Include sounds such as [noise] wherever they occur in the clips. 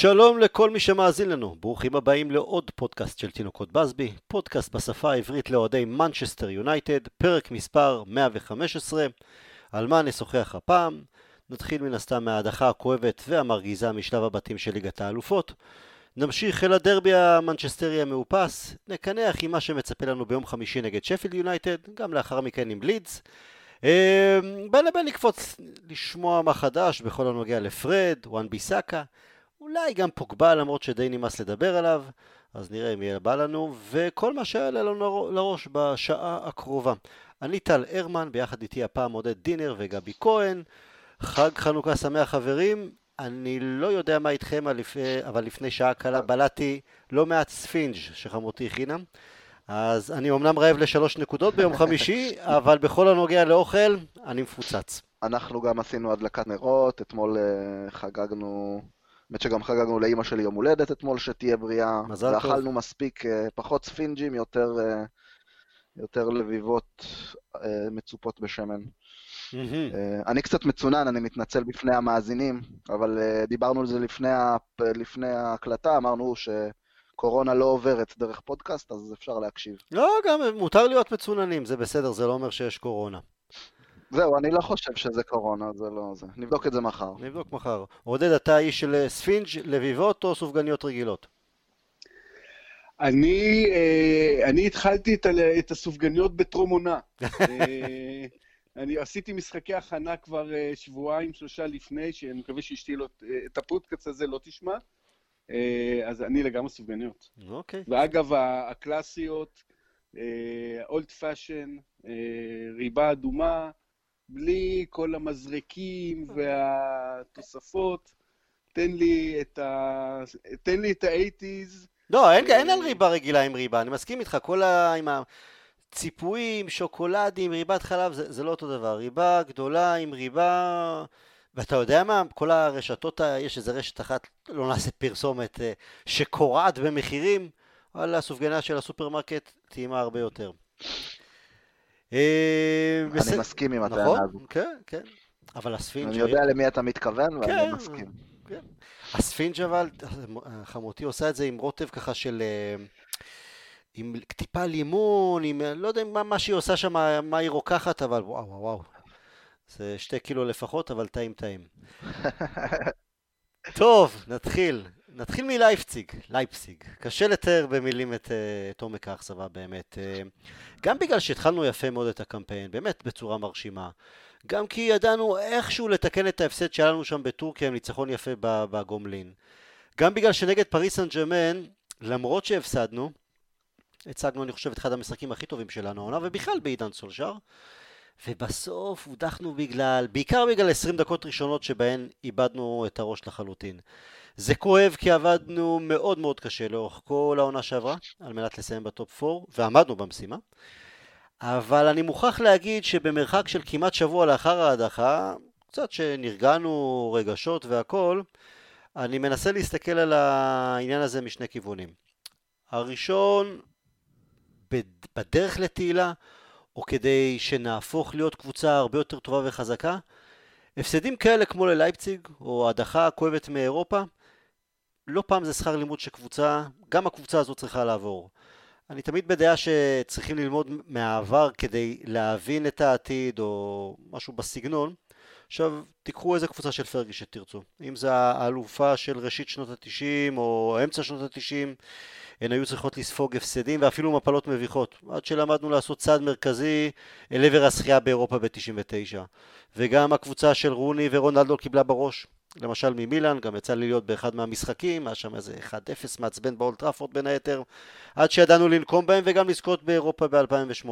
שלום לכל מי שמאזין לנו, ברוכים הבאים לעוד פודקאסט של תינוקות באזבי, פודקאסט בשפה העברית לאוהדי מנצ'סטר יונייטד, פרק מספר 115. על מה נשוחח הפעם? נתחיל מן הסתם מההדחה הכואבת והמרגיזה משלב הבתים של ליגת האלופות. נמשיך אל הדרבי המנצ'סטרי המאופס, נקנח עם מה שמצפה לנו ביום חמישי נגד שפילד יונייטד, גם לאחר מכן עם בלידס. אה, בין לבין נקפוץ לשמוע מה חדש בכל הנוגע לפרד, וואן ביסאקה, אולי גם פוגבה למרות שדי נמאס לדבר עליו, אז נראה אם יהיה בא לנו, וכל מה שיעלה לנו לראש בשעה הקרובה. אני טל הרמן, ביחד איתי הפעם עודד דינר וגבי כהן. חג חנוכה שמח חברים, אני לא יודע מה איתכם, אבל לפני שעה קלה בלעתי לא מעט ספינג' שחמותי הכינה. אז אני אמנם רעב לשלוש נקודות ביום [laughs] חמישי, אבל בכל הנוגע לאוכל, אני מפוצץ. אנחנו גם עשינו הדלקת נרות, אתמול uh, חגגנו, האמת שגם חגגנו לאימא שלי יום הולדת אתמול, שתהיה בריאה. מזל טוב. ואכלנו מספיק, uh, פחות ספינג'ים, יותר, uh, יותר לביבות uh, מצופות בשמן. Mm-hmm. אני קצת מצונן, אני מתנצל בפני המאזינים, אבל דיברנו על זה לפני, לפני ההקלטה, אמרנו ש... קורונה לא עוברת דרך פודקאסט, אז אפשר להקשיב. לא, גם מותר להיות מצוננים, זה בסדר, זה לא אומר שיש קורונה. זהו, אני לא חושב שזה קורונה, זה לא זה. נבדוק את זה מחר. נבדוק מחר. עודד, אתה איש של ספינג' לביבות או סופגניות רגילות? אני, אה, אני התחלתי את, את הסופגניות בטרום עונה. [laughs] אה, אני עשיתי משחקי הכנה כבר אה, שבועיים, שלושה לפני, שאני מקווה שאשתי לא, את הפודקאסט הזה לא תשמע. אה, אז אני לגמרי סופגניות. אוקיי. ואגב, הקלאסיות, old fashioned, ריבה אדומה, בלי כל המזרקים והתוספות. תן לי את ה... תן לי את האייטיז. לא, אין, אין על ריבה רגילה עם ריבה, אני מסכים איתך, כל ה... עם הציפויים, שוקולדים, ריבת חלב, זה, זה לא אותו דבר. ריבה גדולה עם ריבה... ואתה יודע מה? כל הרשתות, יש איזה רשת אחת, לא נעשה פרסומת, אה, שקורעת במחירים, וואלה, הסופגניה של הסופרמרקט טעימה הרבה יותר. אה, אני מסכים עם הטענה נכון? הזו. כן, כן. אבל הספינג'... אני יודע למי אתה מתכוון, ואני כן, מסכים. כן. הספינג' אבל, חמותי עושה את זה עם רוטב ככה של... אה, עם טיפה לימון, עם... לא יודע מה, שהיא עושה שם, מה היא רוקחת, אבל וואו, וואו, וואו. זה שתי קילו לפחות, אבל טעים טעים. [laughs] טוב, נתחיל. נתחיל מלייפציג, לייפציג. קשה לתאר במילים את, אה, את עומק האכזבה באמת. אה, גם בגלל שהתחלנו יפה מאוד את הקמפיין, באמת בצורה מרשימה. גם כי ידענו איכשהו לתקן את ההפסד שהיה לנו שם בטורקיה עם ניצחון יפה בגומלין. גם בגלל שנגד פריס סן ג'רמן, למרות שהפסדנו, הצגנו אני חושב את אחד המשחקים הכי טובים שלנו העונה, ובכלל בעידן סולשר. ובסוף הודחנו בגלל, בעיקר בגלל 20 דקות ראשונות שבהן איבדנו את הראש לחלוטין. זה כואב כי עבדנו מאוד מאוד קשה לאורך כל העונה שעברה על מנת לסיים בטופ 4 ועמדנו במשימה. אבל אני מוכרח להגיד שבמרחק של כמעט שבוע לאחר ההדחה קצת שנרגענו רגשות והכל אני מנסה להסתכל על העניין הזה משני כיוונים. הראשון בדרך לתהילה או כדי שנהפוך להיות קבוצה הרבה יותר טובה וחזקה הפסדים כאלה כמו ללייפציג או הדחה כואבת מאירופה לא פעם זה שכר לימוד שקבוצה, גם הקבוצה הזו צריכה לעבור. אני תמיד בדעה שצריכים ללמוד מהעבר כדי להבין את העתיד או משהו בסגנון. עכשיו, תיקחו איזה קבוצה של פרגי שתרצו. אם זה האלופה של ראשית שנות התשעים או אמצע שנות התשעים, הן היו צריכות לספוג הפסדים ואפילו מפלות מביכות. עד שלמדנו לעשות צעד מרכזי אל עבר הזכייה באירופה ב-99. וגם הקבוצה של רוני ורונלדו קיבלה בראש. למשל ממילאן, גם יצא לי להיות באחד מהמשחקים, היה שם איזה 1-0 מעצבן באולטראפורד בין היתר, עד שידענו לנקום בהם וגם לזכות באירופה ב-2008.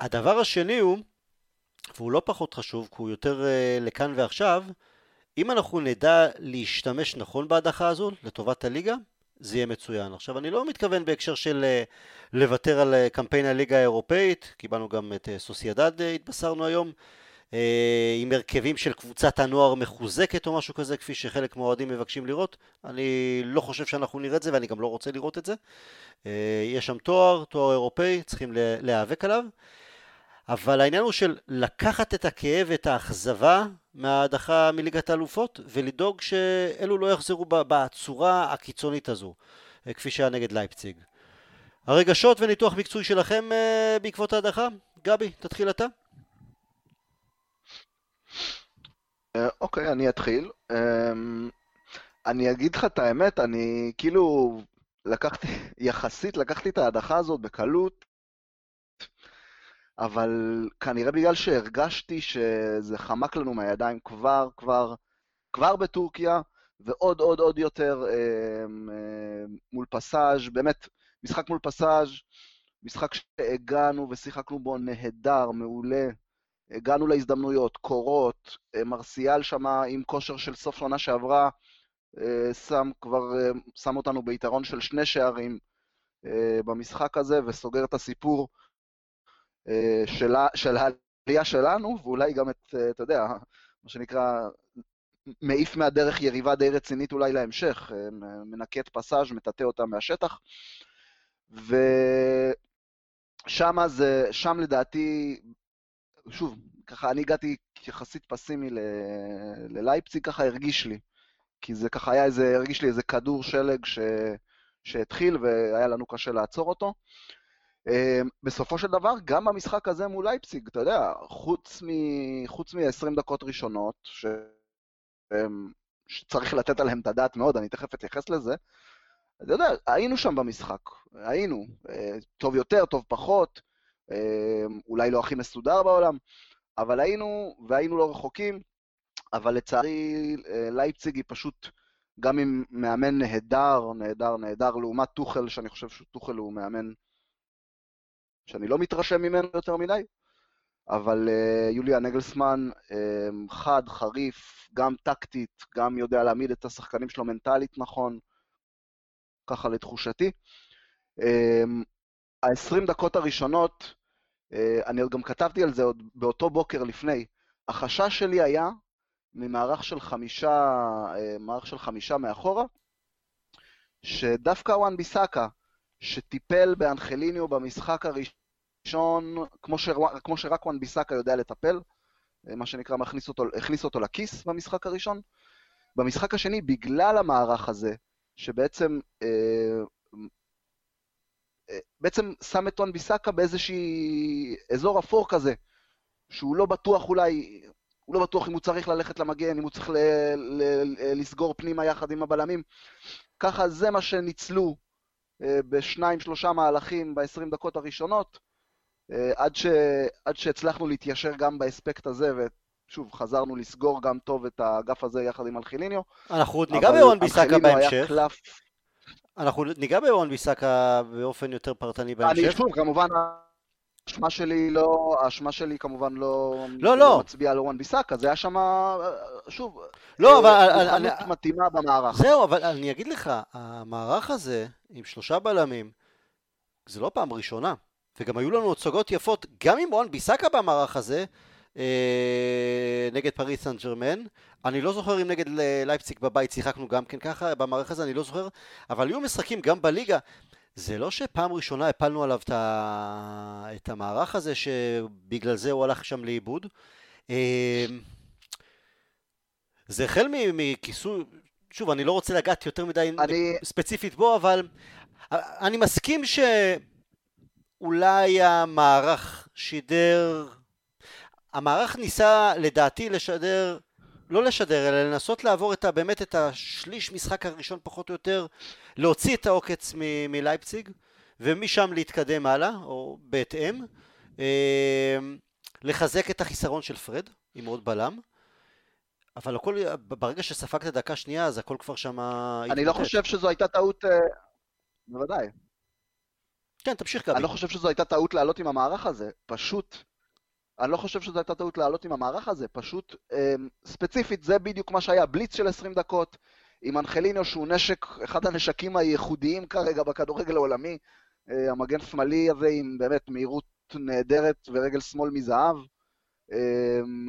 הדבר השני הוא, והוא לא פחות חשוב, כי הוא יותר uh, לכאן ועכשיו, אם אנחנו נדע להשתמש נכון בהדחה הזו לטובת הליגה, זה יהיה מצוין. עכשיו, אני לא מתכוון בהקשר של uh, לוותר על uh, קמפיין הליגה האירופאית, קיבלנו גם את uh, סוסיידד, uh, התבשרנו היום, עם הרכבים של קבוצת הנוער מחוזקת או משהו כזה, כפי שחלק מהאוהדים מבקשים לראות. אני לא חושב שאנחנו נראה את זה ואני גם לא רוצה לראות את זה. אה, יש שם תואר, תואר אירופאי, צריכים להיאבק עליו. אבל העניין הוא של לקחת את הכאב ואת האכזבה מההדחה מליגת האלופות ולדאוג שאלו לא יחזרו בצורה הקיצונית הזו, אה, כפי שהיה נגד לייפציג. הרגשות וניתוח מקצועי שלכם אה, בעקבות ההדחה? גבי, תתחיל אתה. אוקיי, אני אתחיל. אמ, אני אגיד לך את האמת, אני כאילו לקחתי, [laughs] יחסית לקחתי את ההדחה הזאת בקלות, אבל כנראה בגלל שהרגשתי שזה חמק לנו מהידיים כבר, כבר, כבר בטורקיה, ועוד עוד עוד יותר אה, אה, מול פסאז', באמת, משחק מול פסאז', משחק שהגענו ושיחקנו בו נהדר, מעולה, הגענו להזדמנויות, קורות, אה, מרסיאל שמה עם כושר של סוף עונה שעברה, אה, שם כבר, אה, שם אותנו ביתרון של שני שערים במשחק הזה וסוגר את הסיפור של, של העלייה שלנו, ואולי גם את, אתה יודע, מה שנקרא, מעיף מהדרך יריבה די רצינית אולי להמשך, מנקה את פסאז', מטאטא אותה מהשטח. ושם שם לדעתי, שוב, ככה אני הגעתי יחסית פסימי ללייפציג, ככה הרגיש לי. כי זה ככה היה איזה, הרגיש לי איזה כדור שלג ש, שהתחיל והיה לנו קשה לעצור אותו. אמ, בסופו של דבר, גם במשחק הזה מול לייפציג, אתה יודע, חוץ מ-20 דקות ראשונות, ש... אמ, שצריך לתת עליהם את הדעת מאוד, אני תכף אתייחס לזה, אתה יודע, היינו שם במשחק, היינו, אה, טוב יותר, טוב פחות, אולי לא הכי מסודר בעולם, אבל היינו, והיינו לא רחוקים, אבל לצערי אה, לייפציג היא פשוט גם עם מאמן נהדר, נהדר, נהדר, לעומת טוחל, שאני חושב שטוחל הוא מאמן שאני לא מתרשם ממנו יותר מדי, אבל uh, יוליה נגלסמן um, חד, חריף, גם טקטית, גם יודע להעמיד את השחקנים שלו מנטלית נכון, ככה לתחושתי. Um, ה-20 דקות הראשונות, אני גם כתבתי על זה עוד באותו בוקר לפני, החשש שלי היה ממערך של חמישה, אה, מערך של חמישה מאחורה, שדווקא וואן ביסאקה, שטיפל באנחליניו במשחק הראשון, כמו, ש... כמו שרק וואן ביסאקה יודע לטפל, אה, מה שנקרא, מכניס אותו, הכניס אותו לכיס במשחק הראשון. במשחק השני, בגלל המערך הזה, שבעצם אה, אה, בעצם שם את וואן ביסאקה באיזשהי אזור אפור כזה, שהוא לא בטוח אולי, הוא לא בטוח אם הוא צריך ללכת למגן, אם הוא צריך ל- ל- לסגור פנימה יחד עם הבלמים. ככה זה מה שניצלו אה, בשניים, שלושה מהלכים ב-20 דקות הראשונות, אה, עד, ש... עד שהצלחנו להתיישר גם באספקט הזה, ושוב, חזרנו לסגור גם טוב את האגף הזה יחד עם אלחיליניו. אנחנו עוד ניגע בוואן ביסאקה בהמשך. אנחנו ניגע בוואן ביסאקה באופן יותר פרטני בהמשך. אני שוב, כמובן... האשמה שלי לא, האשמה שלי כמובן לא, לא, לא. מצביעה על אורן ביסאקה, זה היה שם, שוב, לא, אבל... אני, מתאימה במערך. זהו, אבל אני אגיד לך, המערך הזה, עם שלושה בלמים, זה לא פעם ראשונה, וגם היו לנו הצגות יפות, גם עם אורן ביסאקה במערך הזה, אה, נגד פריס סן ג'רמן. אני לא זוכר אם נגד לייפציק בבית שיחקנו גם כן ככה, במערך הזה אני לא זוכר, אבל היו משחקים גם בליגה. זה לא שפעם ראשונה הפלנו עליו את המערך הזה, שבגלל זה הוא הלך שם לאיבוד. אמ, זה החל מכיסוי, שוב, אני לא רוצה לגעת יותר מדי אני... ספציפית בו, אבל אני מסכים שאולי המערך שידר, המערך ניסה לדעתי לשדר לא לשדר, אלא לנסות לעבור את ה, באמת את השליש משחק הראשון פחות או יותר, להוציא את העוקץ מ- מלייפציג, ומשם להתקדם הלאה, או בהתאם. אה, לחזק את החיסרון של פרד, עם עוד בלם. אבל הכל, ברגע שספגת דקה שנייה, אז הכל כבר שם... אני לא חושב שזו הייתה טעות... אה, בוודאי. כן, תמשיך גבי. אני לא חושב שזו הייתה טעות לעלות עם המערך הזה. פשוט אני לא חושב שזו הייתה טעות לעלות עם המערך הזה, פשוט אמ, ספציפית זה בדיוק מה שהיה, בליץ של 20 דקות, עם אנחליניו שהוא נשק, אחד הנשקים הייחודיים כרגע בכדורגל העולמי, אה, המגן שמאלי הזה עם באמת מהירות נהדרת ורגל שמאל מזהב. אמ,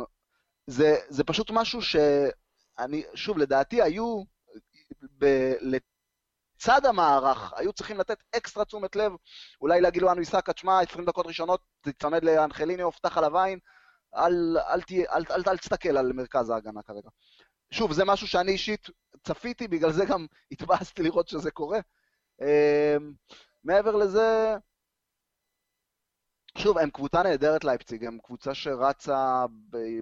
זה, זה פשוט משהו שאני, שוב, לדעתי היו ב, בצד המערך, היו צריכים לתת אקסטרה תשומת לב, אולי להגיד לו, איסקה, תשמע, 20 דקות ראשונות, תצמד לאנחליניו, הובטח על הווין, אל, אל, אל, אל, אל תסתכל על מרכז ההגנה כרגע. שוב, זה משהו שאני אישית צפיתי, בגלל זה גם [laughs] התבאסתי לראות שזה קורה. אמ, מעבר לזה, שוב, הם קבוצה נהדרת לייפציג, הם קבוצה שרצה,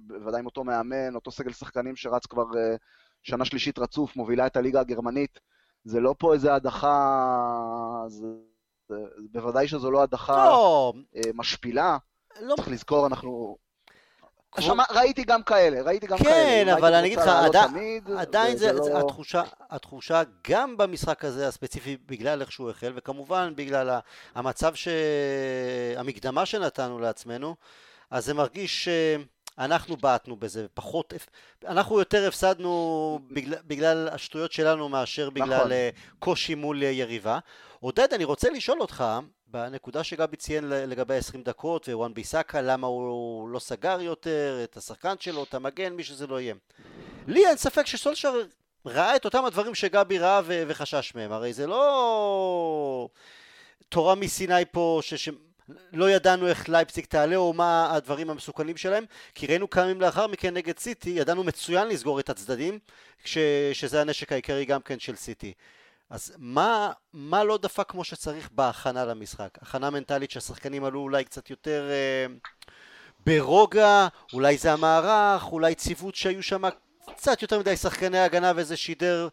בוודאי עם אותו מאמן, אותו סגל שחקנים שרץ כבר אה, שנה שלישית רצוף, מובילה את הליגה הגרמנית. זה לא פה איזה הדחה, זה, זה, בוודאי שזו לא הדחה לא. אה, משפילה. לא. צריך לזכור, אנחנו... שמה, ראיתי גם כאלה, ראיתי גם כן, כאלה. כן, אבל אני אגיד לך, עד... תמיד, עדיין זה, זה לא... התחושה, התחושה גם במשחק הזה הספציפי, בגלל איך שהוא החל, וכמובן בגלל המצב, ש... המקדמה שנתנו לעצמנו, אז זה מרגיש שאנחנו בעטנו בזה, פחות, אנחנו יותר הפסדנו בגלל, בגלל השטויות שלנו מאשר בגלל נכון. אה, קושי מול יריבה. עודד, אני רוצה לשאול אותך, בנקודה שגבי ציין לגבי 20 דקות ווואן ביסאקה, למה הוא לא סגר יותר את השחקן שלו, את המגן, מי שזה לא יהיה. לי אין ספק שסולשר ראה את אותם הדברים שגבי ראה ו- וחשש מהם, הרי זה לא תורה מסיני פה ש... ש... לא ידענו איך לייפציג תעלה או מה הדברים המסוכנים שלהם כי ראינו כמה ימים לאחר מכן נגד סיטי ידענו מצוין לסגור את הצדדים כש... שזה הנשק העיקרי גם כן של סיטי אז מה, מה לא דפק כמו שצריך בהכנה למשחק? הכנה מנטלית שהשחקנים עלו אולי קצת יותר אה, ברוגע, אולי זה המערך, אולי ציוות שהיו שם קצת יותר מדי שחקני הגנה וזה שידר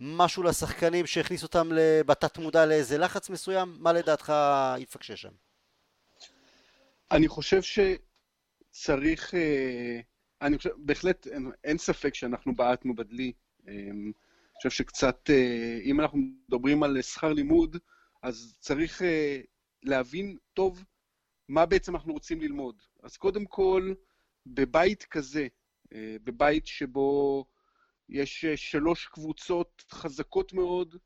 משהו לשחקנים שהכניס אותם בתת מודע לאיזה לחץ מסוים? מה לדעתך יתפקשש שם? אני חושב שצריך, אה, אני חושב, בהחלט אין, אין ספק שאנחנו בעטנו בדלי. אה, חושב שקצת, אה, אם אנחנו מדברים על שכר לימוד, אז צריך להבין טוב מה בעצם אנחנו רוצים ללמוד. אז קודם כל, בבית כזה, בבית שבו יש שלוש קבוצות חזקות מאוד,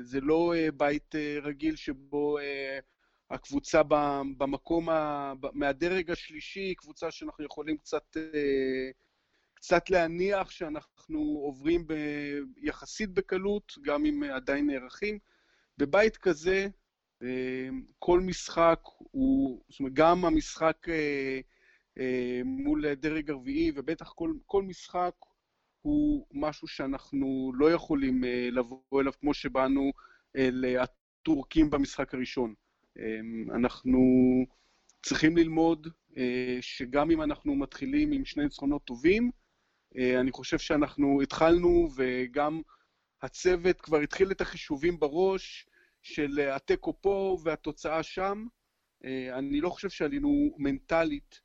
זה לא בית רגיל שבו הקבוצה במקום, מהדרג השלישי, קבוצה שאנחנו יכולים קצת קצת להניח שאנחנו עוברים ב... יחסית בקלות, גם אם עדיין נערכים. בבית כזה, אה, כל משחק הוא, זאת אומרת, גם המשחק אה, אה, מול דרג הרביעי, ובטח כל, כל משחק הוא משהו שאנחנו לא יכולים לבוא אליו כמו שבאנו אל הטורקים במשחק הראשון. אנחנו צריכים ללמוד שגם אם אנחנו מתחילים עם שני ניצחונות טובים, אה, אני חושב שאנחנו התחלנו, וגם הצוות כבר התחיל את החישובים בראש של התיקו פה והתוצאה שם. אה, אני לא חושב שעלינו מנטלית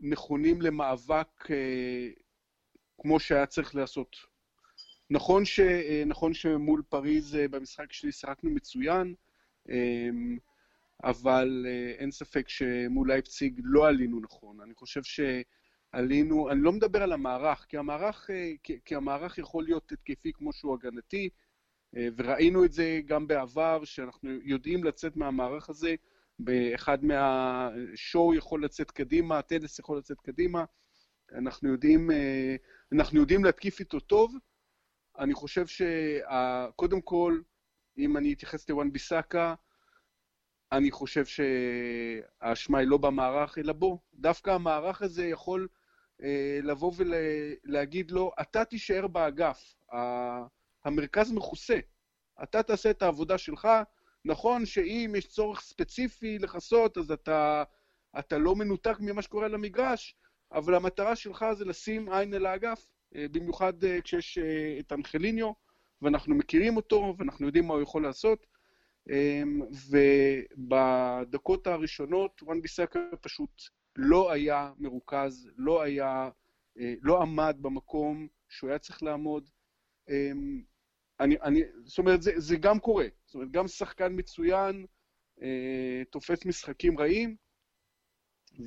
נכונים למאבק אה, כמו שהיה צריך לעשות. נכון, ש, נכון שמול פריז במשחק שלי שיחקנו מצוין, אבל אין ספק שמול לייפציג לא עלינו נכון. אני חושב ש... עלינו, אני לא מדבר על המערך, כי המערך, אה, כי, כי המערך יכול להיות התקפי כמו שהוא הגנתי, אה, וראינו את זה גם בעבר, שאנחנו יודעים לצאת מהמערך הזה, באחד מהשואו יכול לצאת קדימה, הטניס יכול לצאת קדימה, אנחנו יודעים, אה, אנחנו יודעים להתקיף איתו טוב. אני חושב שקודם כל, אם אני אתייחס לוואן ביסאקה, אני חושב שהאשמה היא לא במערך, אלא בו. דווקא המערך הזה יכול אה, לבוא ולהגיד לו, אתה תישאר באגף, המרכז מכוסה, אתה תעשה את העבודה שלך, נכון שאם יש צורך ספציפי לכסות, אז אתה, אתה לא מנותק ממה שקורה על המגרש, אבל המטרה שלך זה לשים עין אל האגף, אה, במיוחד אה, כשיש את אנחליניו, ואנחנו מכירים אותו, ואנחנו יודעים מה הוא יכול לעשות. ובדקות הראשונות וואן ביסקה פשוט לא היה מרוכז, לא היה, אה, לא עמד במקום שהוא היה צריך לעמוד. אמ, אני, אני, זאת אומרת, זה, זה גם קורה. זאת אומרת, גם שחקן מצוין אה, תופס משחקים רעים,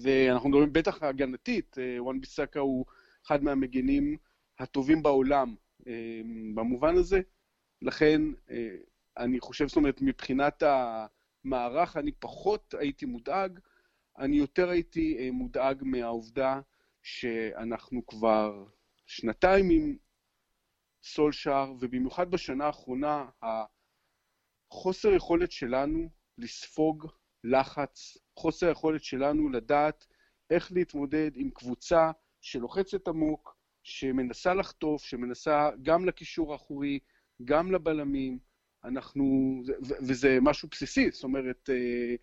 ואנחנו מדברים בטח הגנתית, וואן ביסאקה הוא אחד מהמגינים הטובים בעולם במובן הזה. לכן, אני חושב, זאת אומרת, מבחינת המערך, אני פחות הייתי מודאג. אני יותר הייתי אה, מודאג מהעובדה שאנחנו כבר שנתיים עם סולשאר, ובמיוחד בשנה האחרונה, החוסר יכולת שלנו לספוג לחץ, חוסר היכולת שלנו לדעת איך להתמודד עם קבוצה שלוחצת עמוק, שמנסה לחטוף, שמנסה גם לקישור האחורי, גם לבלמים, אנחנו, וזה משהו בסיסי, זאת אומרת, אה,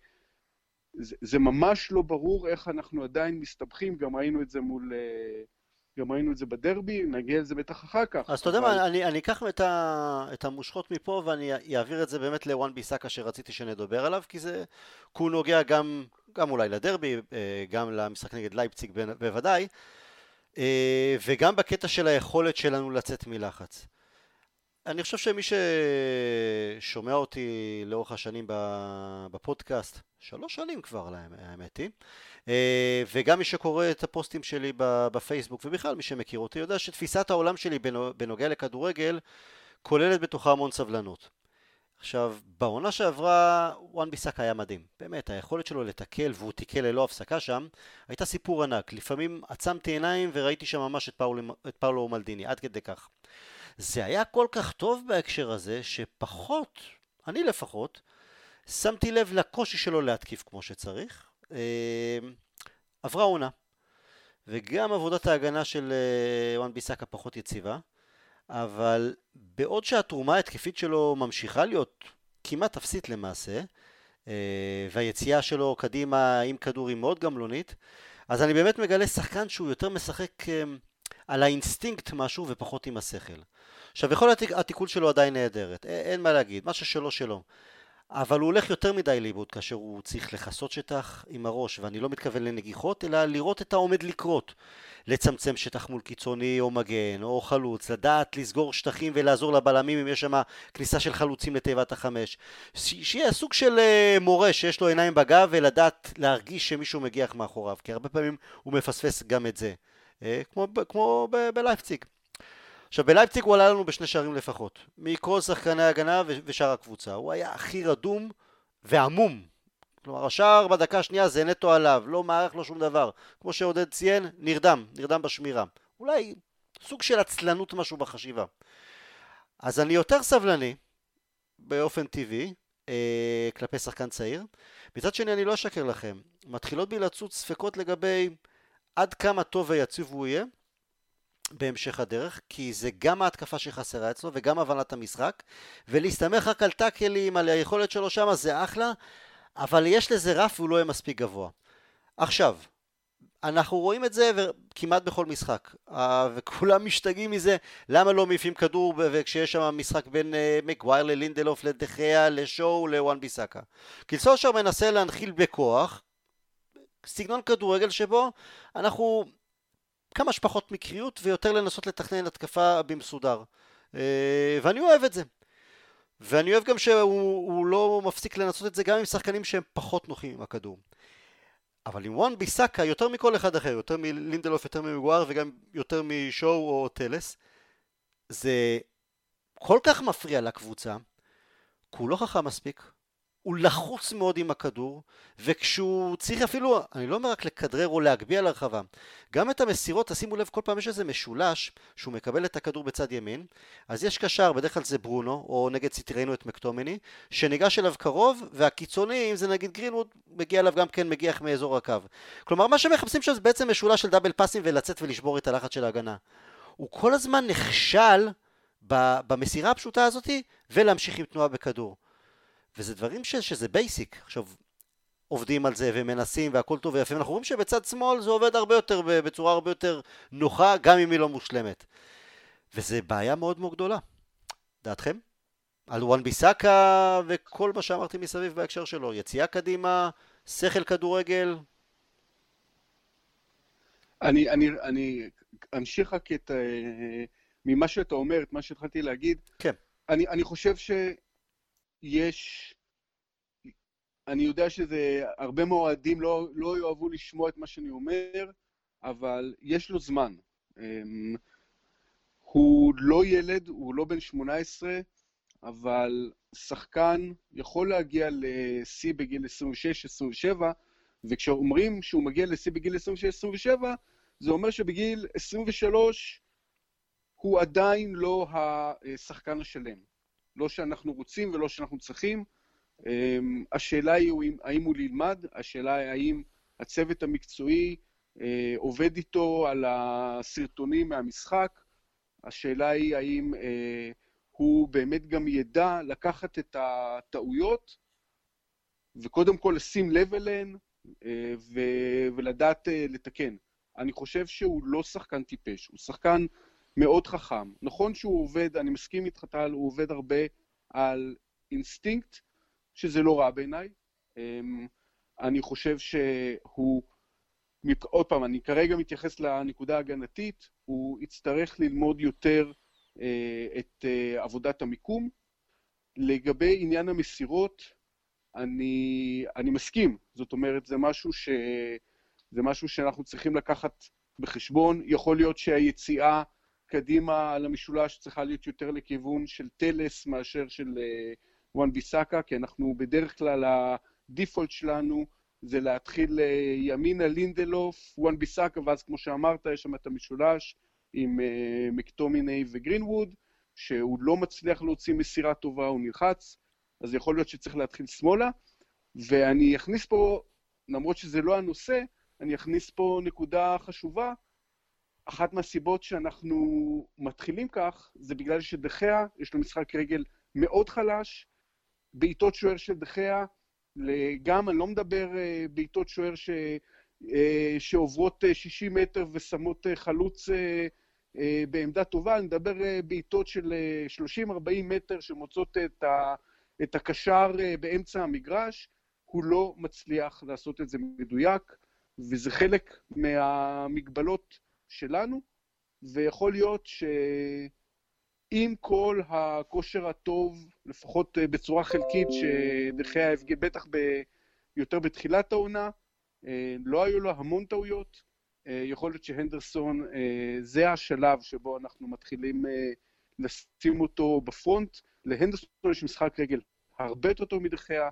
זה, זה ממש לא ברור איך אנחנו עדיין מסתבכים, גם ראינו את זה מול... אה, גם ראינו את זה בדרבי, נגיע לזה בטח אחר כך. אז אתה יודע מה, אני, אני אקח את, ה, את המושכות מפה ואני אעביר את זה באמת לוואן ביסאקה שרציתי שנדבר עליו, כי זה, כי הוא נוגע גם, גם אולי לדרבי, אה, גם למשחק נגד לייפציג בוודאי, וגם בקטע של היכולת שלנו לצאת מלחץ. אני חושב שמי ששומע אותי לאורך השנים בפודקאסט, שלוש שנים כבר האמת היא, אה, וגם מי שקורא את הפוסטים שלי בפייסבוק, ובכלל מי שמכיר אותי, יודע שתפיסת העולם שלי בנוגע לכדורגל כוללת בתוכה המון סבלנות. עכשיו, בעונה שעברה, וואן ביסאק היה מדהים. באמת, היכולת שלו לתקל, והוא תיקל ללא הפסקה שם, הייתה סיפור ענק. לפעמים עצמתי עיניים וראיתי שם ממש את פאולו, את פאולו מלדיני, עד כדי כך. זה היה כל כך טוב בהקשר הזה, שפחות, אני לפחות, שמתי לב לקושי שלו להתקיף כמו שצריך. אה, עברה עונה. וגם עבודת ההגנה של אה, וואן ביסאקה פחות יציבה, אבל בעוד שהתרומה ההתקפית שלו ממשיכה להיות כמעט אפסית למעשה, אה, והיציאה שלו קדימה עם כדור היא מאוד גמלונית, אז אני באמת מגלה שחקן שהוא יותר משחק על האינסטינקט משהו ופחות עם השכל. עכשיו יכול להיות התיקול שלו עדיין נהדרת, אין מה להגיד, מה ששלו שלו. אבל הוא הולך יותר מדי לאיבוד כאשר הוא צריך לכסות שטח עם הראש, ואני לא מתכוון לנגיחות, אלא לראות את העומד לקרות. לצמצם שטח מול קיצוני או מגן או חלוץ, לדעת לסגור שטחים ולעזור לבלמים אם יש שם כניסה של חלוצים לתיבת החמש. שיהיה סוג של אה, מורה שיש לו עיניים בגב ולדעת להרגיש שמישהו מגיח מאחוריו, כי הרבה פעמים הוא מפספס גם את זה. Uh, כמו, כמו בלייפציג. עכשיו בלייפציג הוא עלה לנו בשני שערים לפחות, מכל שחקני ההגנה ושאר הקבוצה, הוא היה הכי רדום ועמום, כלומר השער בדקה השנייה זה נטו עליו, לא מערך לו שום דבר, כמו שעודד ציין, נרדם, נרדם בשמירה, אולי סוג של עצלנות משהו בחשיבה. אז אני יותר סבלני באופן טבעי אה, כלפי שחקן צעיר, מצד שני אני לא אשקר לכם, מתחילות בי לצוץ ספקות לגבי עד כמה טוב ויציב הוא יהיה בהמשך הדרך, כי זה גם ההתקפה שחסרה אצלו וגם הבנת המשחק, ולהסתמך רק על טאקלים, על היכולת שלו שם, זה אחלה, אבל יש לזה רף והוא לא יהיה מספיק גבוה. עכשיו, אנחנו רואים את זה כמעט בכל משחק, וכולם [laughs] משתגעים מזה, למה לא מעיפים כדור וכשיש שם משחק בין אה, מקווייר ללינדלוף, לדחיה, לשואו, לוואן ביסאקה. כי סושר מנסה להנחיל בכוח סגנון כדורגל שבו אנחנו כמה שפחות מקריות ויותר לנסות לתכנן התקפה במסודר. אה, ואני אוהב את זה. ואני אוהב גם שהוא לא מפסיק לנסות את זה גם עם שחקנים שהם פחות נוחים עם הכדור. אבל עם וואן ביסאקה יותר מכל אחד אחר, יותר מלינדלוף, יותר ממגואר וגם יותר משואו או טלס, זה כל כך מפריע לקבוצה, כי הוא לא חכם מספיק, הוא לחוץ מאוד עם הכדור, וכשהוא צריך אפילו, אני לא אומר רק לכדרר או להגביה לרחבה, גם את המסירות, תשימו לב, כל פעם יש איזה משולש שהוא מקבל את הכדור בצד ימין, אז יש קשר, בדרך כלל זה ברונו, או נגד סיטי ראינו את מקטומני, שניגש אליו קרוב, והקיצוני, אם זה נגיד גרינווד, מגיע אליו גם כן מגיח מאזור הקו. כלומר, מה שמחפשים שם זה בעצם משולש של דאבל פאסים ולצאת ולשבור את הלחץ של ההגנה. הוא כל הזמן נכשל במסירה הפשוטה הזאתי, ולהמשיך עם תנועה בכדור. וזה דברים ש, שזה basic. עכשיו, עובדים על זה ומנסים והכל טוב ויפה, אנחנו רואים שבצד שמאל זה עובד הרבה יותר, בצורה הרבה יותר נוחה, גם אם היא לא מושלמת. וזה בעיה מאוד מאוד גדולה. דעתכם? על וואן ביסאקה וכל מה שאמרתי מסביב בהקשר שלו, יציאה קדימה, שכל כדורגל. אני, אני, אני אמשיך רק את, uh, ממה שאתה אומר, את מה שהתחלתי להגיד. כן. אני, אני חושב ש... יש... אני יודע שזה... הרבה מאוהדים לא, לא יאהבו לשמוע את מה שאני אומר, אבל יש לו זמן. אמ, הוא לא ילד, הוא לא בן 18, אבל שחקן יכול להגיע לשיא בגיל 26-27, וכשאומרים שהוא מגיע לשיא בגיל 26-27, זה אומר שבגיל 23 הוא עדיין לא השחקן השלם. לא שאנחנו רוצים ולא שאנחנו צריכים. אמ, השאלה היא האם הוא נלמד, השאלה היא האם הצוות המקצועי אה, עובד איתו על הסרטונים מהמשחק, השאלה היא האם אה, הוא באמת גם ידע לקחת את הטעויות וקודם כל לשים לב אליהן אה, ולדעת לתקן. אני חושב שהוא לא שחקן טיפש, הוא שחקן מאוד חכם. נכון שהוא עובד, אני מסכים איתך טל, הוא עובד הרבה על אינסטינקט, שזה לא רע בעיניי. אמ, אני חושב שהוא, עוד פעם, אני כרגע מתייחס לנקודה ההגנתית, הוא יצטרך ללמוד יותר אה, את אה, עבודת המיקום. לגבי עניין המסירות, אני, אני מסכים, זאת אומרת, זה משהו, ש, זה משהו שאנחנו צריכים לקחת בחשבון. יכול להיות שהיציאה קדימה על המשולש צריכה להיות יותר לכיוון של טלס מאשר של אה, וואן ביסאקה, כי אנחנו בדרך כלל, ה default שלנו זה להתחיל אה, ימינה לינדלוף, וואן ביסאקה, ואז כמו שאמרת, יש שם את המשולש עם אה, מקטומיני וגרינווד, שהוא לא מצליח להוציא מסירה טובה, הוא נלחץ, אז יכול להיות שצריך להתחיל שמאלה, ואני אכניס פה, למרות שזה לא הנושא, אני אכניס פה נקודה חשובה, אחת מהסיבות שאנחנו מתחילים כך, זה בגלל שדחיה, יש לו משחק רגל מאוד חלש, בעיטות שוער של דחיה, גם, אני לא מדבר אה, בעיטות שוער ש, אה, שעוברות 60 אה, מטר ושמות חלוץ בעמדה טובה, אני מדבר בעיטות של 30-40 מטר שמוצאות את, ה, את הקשר באמצע המגרש, הוא לא מצליח לעשות את זה מדויק, וזה חלק מהמגבלות שלנו, ויכול להיות שעם כל הכושר הטוב, לפחות אה, בצורה חלקית, שדחיה הפגין בטח ב... יותר בתחילת העונה, אה, לא היו לו המון טעויות. אה, יכול להיות שהנדרסון, זה השלב שבו אנחנו מתחילים לשים אותו בפרונט. להנדרסון יש משחק רגל הרבה יותר טוב מדחיה.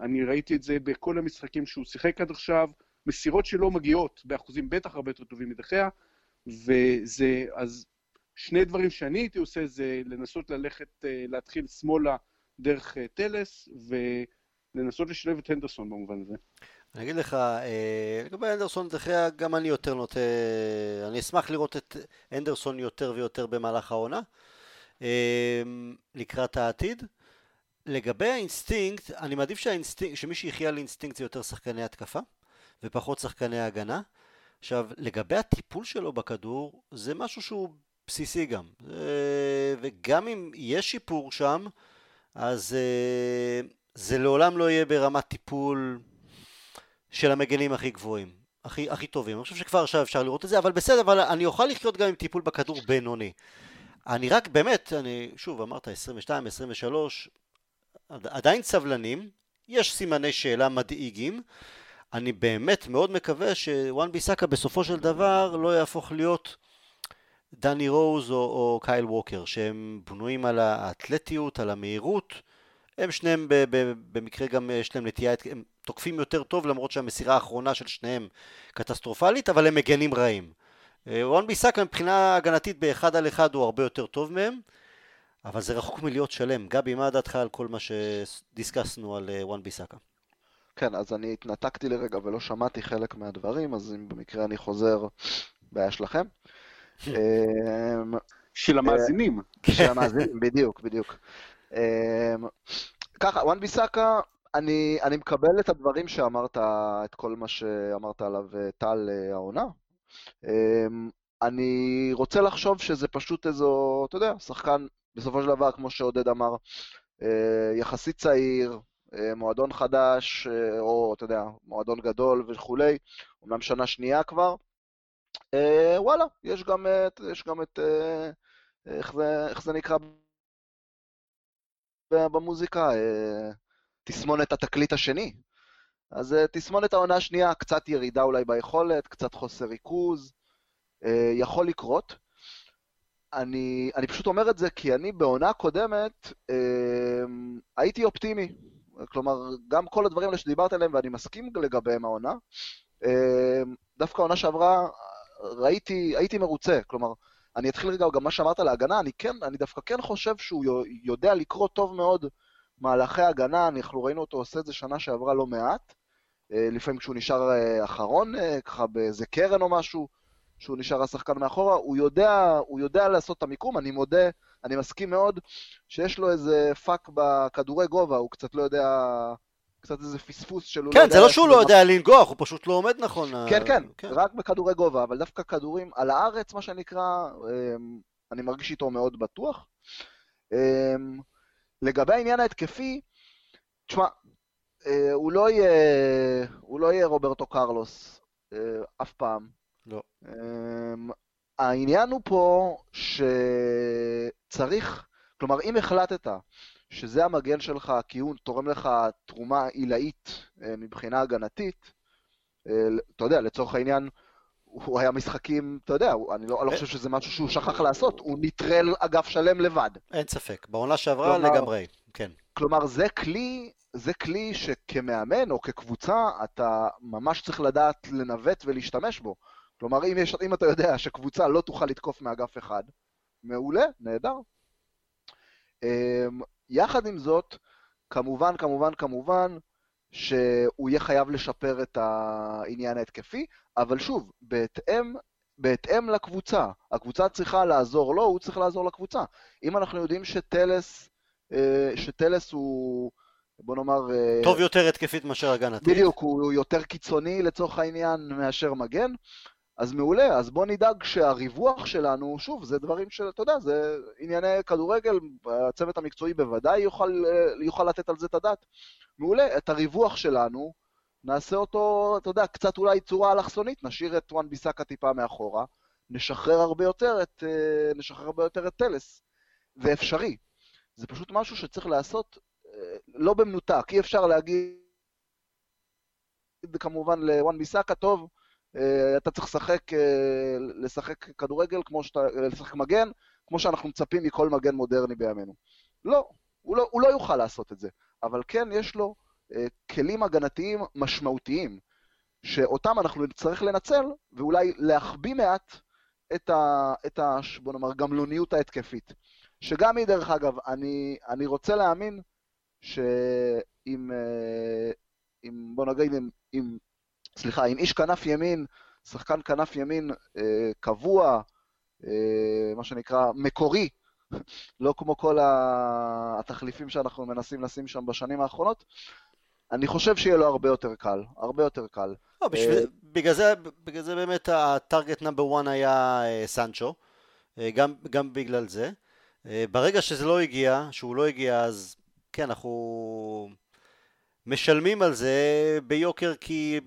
אני ראיתי את זה בכל המשחקים שהוא שיחק עד עכשיו. מסירות שלו מגיעות באחוזים בטח הרבה יותר טובים מדחיה, וזה, אז שני דברים שאני הייתי עושה זה לנסות ללכת, אה, להתחיל שמאלה דרך אה, טלס, ולנסות לשלב את הנדרסון במובן הזה. אני אגיד לך, אה, לגבי הנדרסון דה חיה, גם אני יותר נוטה, אני אשמח לראות את הנדרסון יותר ויותר במהלך העונה, לקראת העתיד. לגבי האינסטינקט, אני מעדיף שהאינסטינקט, שמי שיחיה על אינסטינקט זה יותר שחקני התקפה ופחות שחקני הגנה. עכשיו, לגבי הטיפול שלו בכדור, זה משהו שהוא בסיסי גם. וגם אם יש שיפור שם, אז אה, זה לעולם לא יהיה ברמת טיפול של המגנים הכי גבוהים, הכי, הכי טובים. אני חושב שכבר עכשיו אפשר לראות את זה, אבל בסדר, אבל אני אוכל לחיות גם עם טיפול בכדור בינוני. אני רק באמת, אני, שוב, אמרת 22, 23, עדיין סבלנים, יש סימני שאלה מדאיגים, אני באמת מאוד מקווה שוואן ביסאקה בסופו של דבר לא יהפוך להיות דני רוז או, או קייל ווקר, שהם בנויים על האתלטיות, על המהירות. הם שניהם ב, ב, במקרה גם יש להם נטייה, הם תוקפים יותר טוב למרות שהמסירה האחרונה של שניהם קטסטרופלית, אבל הם מגנים רעים. אה, וואן ביסאקה מבחינה הגנתית באחד על אחד הוא הרבה יותר טוב מהם, אבל זה רחוק מלהיות שלם. גבי, מה דעתך על כל מה שדיסקסנו על אה, וואן ביסאקה? כן, אז אני התנתקתי לרגע ולא שמעתי חלק מהדברים, אז אם במקרה אני חוזר, בעיה שלכם. אמ, של המאזינים. של המאזינים, בדיוק, בדיוק. אמ, ככה, וואן ביסאקה, אני, אני מקבל את הדברים שאמרת, את כל מה שאמרת עליו אה, טל אה, העונה. אמ, אני רוצה לחשוב שזה פשוט איזו, אתה יודע, שחקן, בסופו של דבר, כמו שעודד אמר, אה, יחסית צעיר, אה, מועדון חדש, אה, או אתה יודע, מועדון גדול וכולי, אומנם שנה שנייה כבר, אה, וואלה, יש גם, יש גם את, איך זה, איך זה נקרא במוזיקה? תסמונת התקליט השני. אז תסמונת העונה השנייה, קצת ירידה אולי ביכולת, קצת חוסר ריכוז, יכול לקרות. אני, אני פשוט אומר את זה כי אני בעונה קודמת הייתי אופטימי. כלומר, גם כל הדברים האלה שדיברת עליהם, ואני מסכים לגביהם העונה, אמ, דווקא העונה שעברה, ראיתי, הייתי מרוצה. כלומר, אני אתחיל רגע גם מה שאמרת להגנה, אני כן, אני דווקא כן חושב שהוא יודע לקרוא טוב מאוד מהלכי הגנה, אנחנו ראינו אותו עושה את זה שנה שעברה לא מעט, אה, לפעמים כשהוא נשאר אה, אחרון, אה, ככה באיזה קרן או משהו, שהוא נשאר השחקן מאחורה, הוא יודע, הוא יודע לעשות את המיקום, אני מודה, אני מסכים מאוד שיש לו איזה פאק בכדורי גובה, הוא קצת לא יודע, קצת איזה פספוס שלו. כן, לא זה לא שהוא לא יודע לנגוח, הוא פשוט לא עומד נכון. כן, כן, כן, רק בכדורי גובה, אבל דווקא כדורים על הארץ, מה שנקרא, אמ, אני מרגיש איתו מאוד בטוח. אמ, לגבי העניין ההתקפי, תשמע, אה, הוא לא יהיה, הוא לא יהיה רוברטו קרלוס אה, אף פעם. לא. העניין הוא פה שצריך, כלומר, אם החלטת שזה המגן שלך כי הוא תורם לך תרומה עילאית אה, מבחינה הגנתית, אתה יודע, לצורך העניין, הוא היה משחקים, אתה יודע, אני לא, אני לא חושב שזה משהו שהוא שכח לעשות, הוא נטרל אגף שלם לבד. אין ספק, בעונה שעברה כלומר, לגמרי, כן. כלומר, זה כלי, זה כלי שכמאמן או כקבוצה, אתה ממש צריך לדעת לנווט ולהשתמש בו. כלומר, אם, יש, אם אתה יודע שקבוצה לא תוכל לתקוף מאגף אחד, מעולה, נהדר. אמ, יחד עם זאת, כמובן, כמובן, כמובן, שהוא יהיה חייב לשפר את העניין ההתקפי, אבל שוב, בהתאם, בהתאם לקבוצה. הקבוצה צריכה לעזור לו, הוא צריך לעזור לקבוצה. אם אנחנו יודעים שטלס, אה, שטלס הוא, בוא נאמר... אה, טוב יותר התקפית מאשר הגנתית. בדיוק, הוא יותר קיצוני לצורך העניין מאשר מגן, אז מעולה, אז בוא נדאג שהריווח שלנו, שוב, זה דברים של, אתה יודע, זה ענייני כדורגל, הצוות המקצועי בוודאי יוכל, אה, יוכל לתת על זה את הדעת. מעולה, את הריווח שלנו, נעשה אותו, אתה יודע, קצת אולי צורה אלכסונית, נשאיר את וואן ביסאקה טיפה מאחורה, נשחרר הרבה יותר את, אה, נשחרר הרבה יותר את טלס. זה אפשרי. זה פשוט משהו שצריך לעשות אה, לא במנותק, אי אפשר להגיד כמובן לוואן ביסאקה, טוב, אתה צריך לשחק, אה, לשחק כדורגל, כמו שאתה, אה, לשחק מגן, כמו שאנחנו מצפים מכל מגן מודרני בימינו. לא, הוא לא, הוא לא יוכל לעשות את זה, אבל כן יש לו כלים הגנתיים משמעותיים, שאותם אנחנו נצטרך לנצל, ואולי להחביא מעט את ה... את ה בוא נאמר, גמלוניות ההתקפית. שגם היא, דרך אגב, אני, אני רוצה להאמין שאם, אם, בוא נגיד, אם, אם סליחה, עם איש כנף ימין, שחקן כנף ימין אה, קבוע, אה, מה שנקרא מקורי, לא כמו כל התחליפים שאנחנו מנסים לשים שם בשנים האחרונות, אני חושב שיהיה לו הרבה יותר קל, הרבה יותר קל. לא, בשביל, אה, בגלל, זה, בגלל זה באמת הטארגט נאמבר 1 היה אה, סנצ'ו, אה, גם, גם בגלל זה. אה, ברגע שזה לא הגיע, שהוא לא הגיע, אז כן, אנחנו משלמים על זה ביוקר כי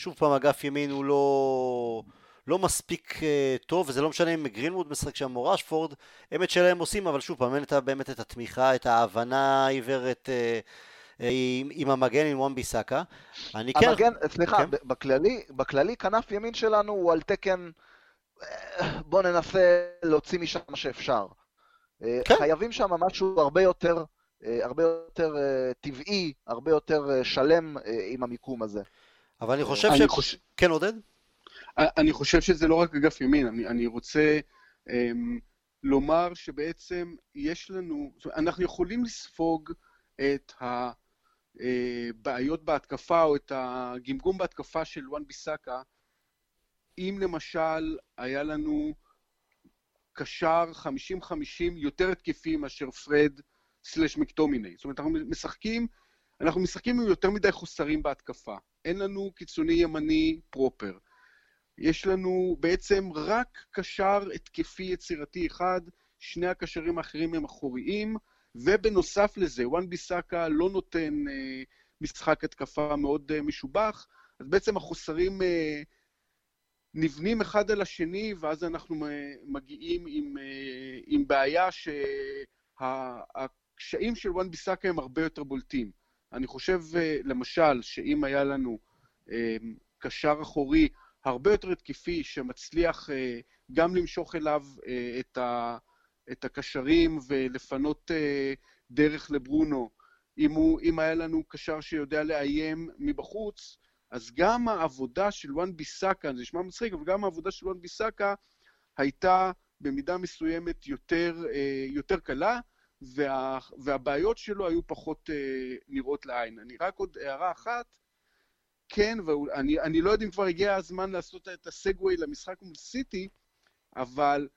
שוב פעם, אגף ימין הוא לא, לא מספיק uh, טוב, וזה לא משנה אם גרינווד משחק שם או ראשפורד, הם את שלהם עושים, אבל שוב פעם, אין את, באמת את התמיכה, את ההבנה העיוורת uh, uh, עם, עם המגן, עם וואן ביסאקה. אני כן... המגן, סליחה, כן? בכללי, בכללי כנף ימין שלנו הוא על תקן, בוא ננסה להוציא משם מה שאפשר. כן. חייבים שם משהו הרבה יותר... הרבה יותר טבעי, הרבה יותר שלם עם המיקום הזה. אבל אני חושב ש... חוש... כן, עודד? אני חושב שזה לא רק אגף ימין, אני, אני רוצה um, לומר שבעצם יש לנו, אנחנו יכולים לספוג את הבעיות בהתקפה או את הגמגום בהתקפה של וואן ביסאקה, אם למשל היה לנו קשר 50-50 יותר התקפי מאשר פרד סלש מקטומיני. זאת אומרת, אנחנו משחקים אנחנו משחקים עם יותר מדי חוסרים בהתקפה. אין לנו קיצוני ימני פרופר. יש לנו בעצם רק קשר התקפי יצירתי אחד, שני הקשרים האחרים הם אחוריים, ובנוסף לזה, וואן ביסאקה לא נותן אה, משחק התקפה מאוד אה, משובח, אז בעצם החוסרים אה, נבנים אחד על השני, ואז אנחנו אה, מגיעים עם, אה, עם בעיה שהקשיים של וואן ביסאקה הם הרבה יותר בולטים. אני חושב, אה, למשל, שאם היה לנו אה, קשר אחורי הרבה יותר התקפי, שמצליח אה, גם למשוך אליו את, ה, את הקשרים ולפנות דרך לברונו, אם, הוא, אם היה לנו קשר שיודע לאיים מבחוץ, אז גם העבודה של וואן ביסאקה, זה נשמע מצחיק, אבל גם העבודה של וואן ביסאקה הייתה במידה מסוימת יותר, יותר קלה, וה, והבעיות שלו היו פחות נראות לעין. אני רק עוד הערה אחת, כן, ואני לא יודע אם כבר הגיע הזמן לעשות את הסגווי למשחק מול סיטי, אבל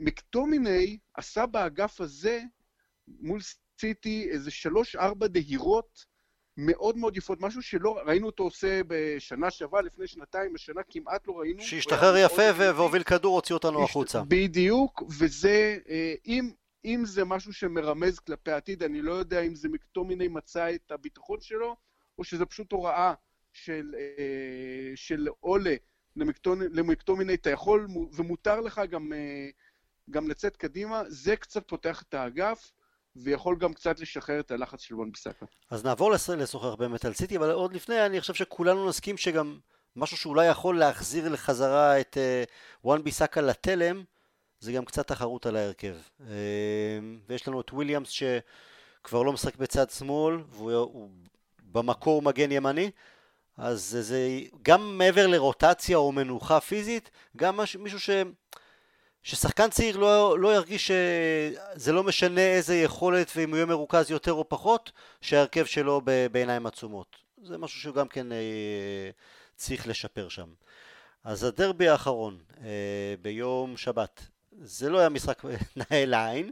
מקטומיני עשה באגף הזה מול סיטי איזה שלוש-ארבע דהירות מאוד מאוד יפות, משהו שלא ראינו אותו עושה בשנה שעברה, לפני שנתיים, השנה כמעט לא ראינו. שהשתחרר יפה והוביל כדור, הוציא אותנו החוצה. בדיוק, וזה, אה, אם, אם זה משהו שמרמז כלפי העתיד, אני לא יודע אם זה מקטומיני מצא את הביטחון שלו, או שזה פשוט הוראה של, אה, של עולה למקטומיני, אתה יכול ומותר לך גם, אה, גם לצאת קדימה, זה קצת פותח את האגף. ויכול גם קצת לשחרר את הלחץ של וואן ביסאקה. אז נעבור לשוחח באמת על סיטי, אבל עוד לפני אני חושב שכולנו נסכים שגם משהו שאולי יכול להחזיר לחזרה את וואן אה, ביסאקה לתלם, זה גם קצת תחרות על ההרכב. אה, ויש לנו את וויליאמס שכבר לא משחק בצד שמאל, והוא במקור מגן ימני, אז זה, גם מעבר לרוטציה או מנוחה פיזית, גם מישהו ש... ששחקן צעיר לא, לא ירגיש שזה לא משנה איזה יכולת ואם הוא יהיה מרוכז יותר או פחות, שההרכב שלו בעיניים עצומות. זה משהו שהוא גם כן אה, צריך לשפר שם. אז הדרבי האחרון אה, ביום שבת, זה לא היה משחק [laughs] נאה לעין,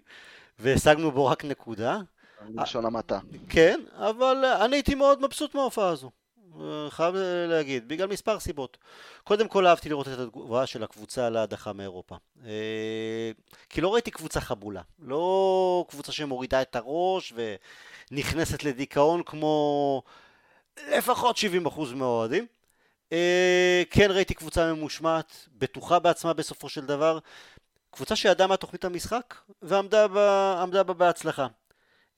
והשגנו בו רק נקודה. בלשון המעטה. כן, אבל אני הייתי מאוד מבסוט מההופעה הזו. חייב להגיד, בגלל מספר סיבות. קודם כל אהבתי לראות את התגובה של הקבוצה להדחה מאירופה. אה, כי לא ראיתי קבוצה חבולה. לא קבוצה שמורידה את הראש ונכנסת לדיכאון כמו לפחות 70% מהאוהדים. אה, כן ראיתי קבוצה ממושמעת, בטוחה בעצמה בסופו של דבר. קבוצה שידעה מה תוכנית המשחק ועמדה בה, בה בהצלחה.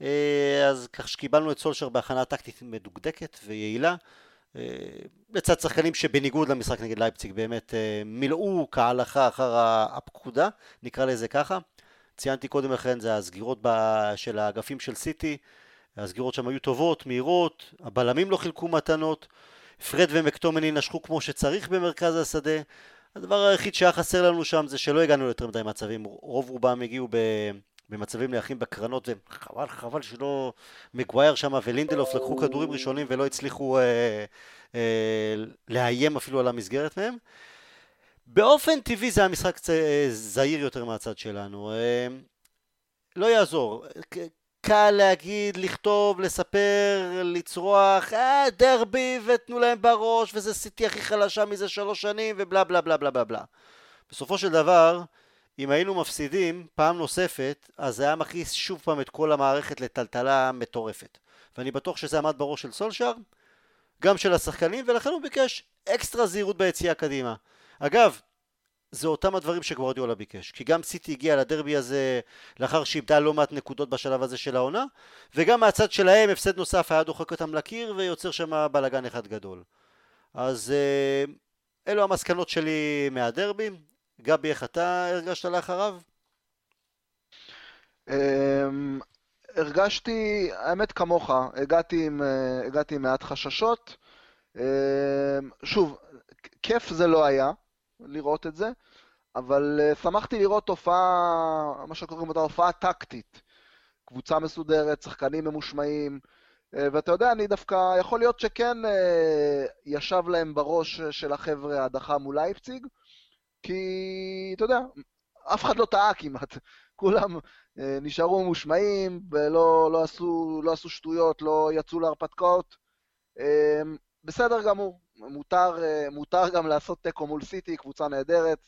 אה, אז כך שקיבלנו את סולשר בהכנה טקטית מדוקדקת ויעילה. לצד שחקנים שבניגוד למשחק נגד לייפציג באמת אה, מילאו כהלכה אחר הפקודה, נקרא לזה ככה. ציינתי קודם לכן זה הסגירות של האגפים של סיטי, הסגירות שם היו טובות, מהירות, הבלמים לא חילקו מתנות, פרד ומקטומני נשכו כמו שצריך במרכז השדה. הדבר היחיד שהיה חסר לנו שם זה שלא הגענו ליותר מדי מצבים, רוב רובם הגיעו. במצבים נייחים בקרנות, וחבל, חבל שלא מגווייר שם ולינדלוף לקחו כדורים ראשונים ולא הצליחו אה, אה, לאיים אפילו על המסגרת מהם. באופן טבעי זה היה משחק אה, זהיר יותר מהצד שלנו. אה, לא יעזור. קל להגיד, לכתוב, לספר, לצרוח, אה, דרבי ותנו להם בראש וזה סיטי הכי חלשה מזה שלוש שנים ובלה בלה בלה בלה בלה. בסופו של דבר, אם היינו מפסידים פעם נוספת, אז זה היה מכניס שוב פעם את כל המערכת לטלטלה מטורפת. ואני בטוח שזה עמד בראש של סולשר, גם של השחקנים, ולכן הוא ביקש אקסטרה זהירות ביציאה קדימה. אגב, זה אותם הדברים שגוורדיולה ביקש, כי גם סיטי הגיע לדרבי הזה לאחר שאיבדה לא מעט נקודות בשלב הזה של העונה, וגם מהצד שלהם הפסד נוסף היה דוחק אותם לקיר ויוצר שם בלאגן אחד גדול. אז אה, אלו המסקנות שלי מהדרבי, גבי, איך אתה הרגשת לאחריו? אמ, הרגשתי, האמת כמוך, הגעתי עם, אה, הגעתי עם מעט חששות. אמ, שוב, כיף זה לא היה, לראות את זה, אבל אה, שמחתי לראות תופעה, מה שקוראים אותה הופעה טקטית. קבוצה מסודרת, שחקנים ממושמעים, אה, ואתה יודע, אני דווקא, יכול להיות שכן ישב להם בראש של החבר'ה הדחה מול לייפציג, כי, אתה יודע, אף אחד לא טעה כמעט. [laughs] כולם אה, נשארו מושמעים ולא לא עשו, לא עשו שטויות, לא יצאו להרפתקאות. אה, בסדר גמור, מותר, אה, מותר גם לעשות תיקו מול סיטי, קבוצה נהדרת.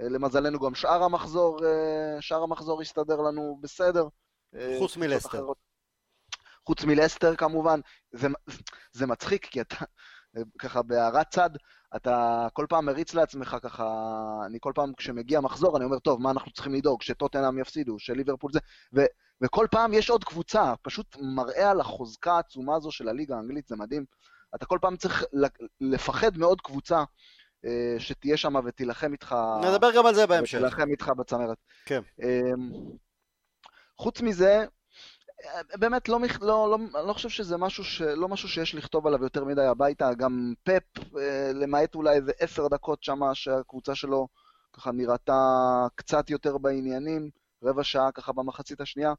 אה, למזלנו גם שאר המחזור, אה, שאר המחזור הסתדר לנו בסדר. חוץ מלסטר. חוץ מלסטר כמובן. זה, זה מצחיק, כי אתה, ככה בהערת צד, אתה כל פעם מריץ לעצמך ככה, אני כל פעם כשמגיע מחזור, אני אומר, טוב, מה אנחנו צריכים לדאוג? שטוטנאם יפסידו, שליברפול זה, ו, וכל פעם יש עוד קבוצה, פשוט מראה על החוזקה העצומה הזו של הליגה האנגלית, זה מדהים. אתה כל פעם צריך לפחד מעוד קבוצה אה, שתהיה שם ותילחם איתך... נדבר גם על זה בהמשך. תילחם איתך בצמרת. כן. אמ, חוץ מזה, באמת לא, לא, לא, לא חושב שזה משהו, ש, לא משהו שיש לכתוב עליו יותר מדי הביתה, גם פפ, אה, למעט אולי איזה עשר דקות שמה שהקבוצה שלו ככה נראתה קצת יותר בעניינים, רבע שעה ככה במחצית השנייה.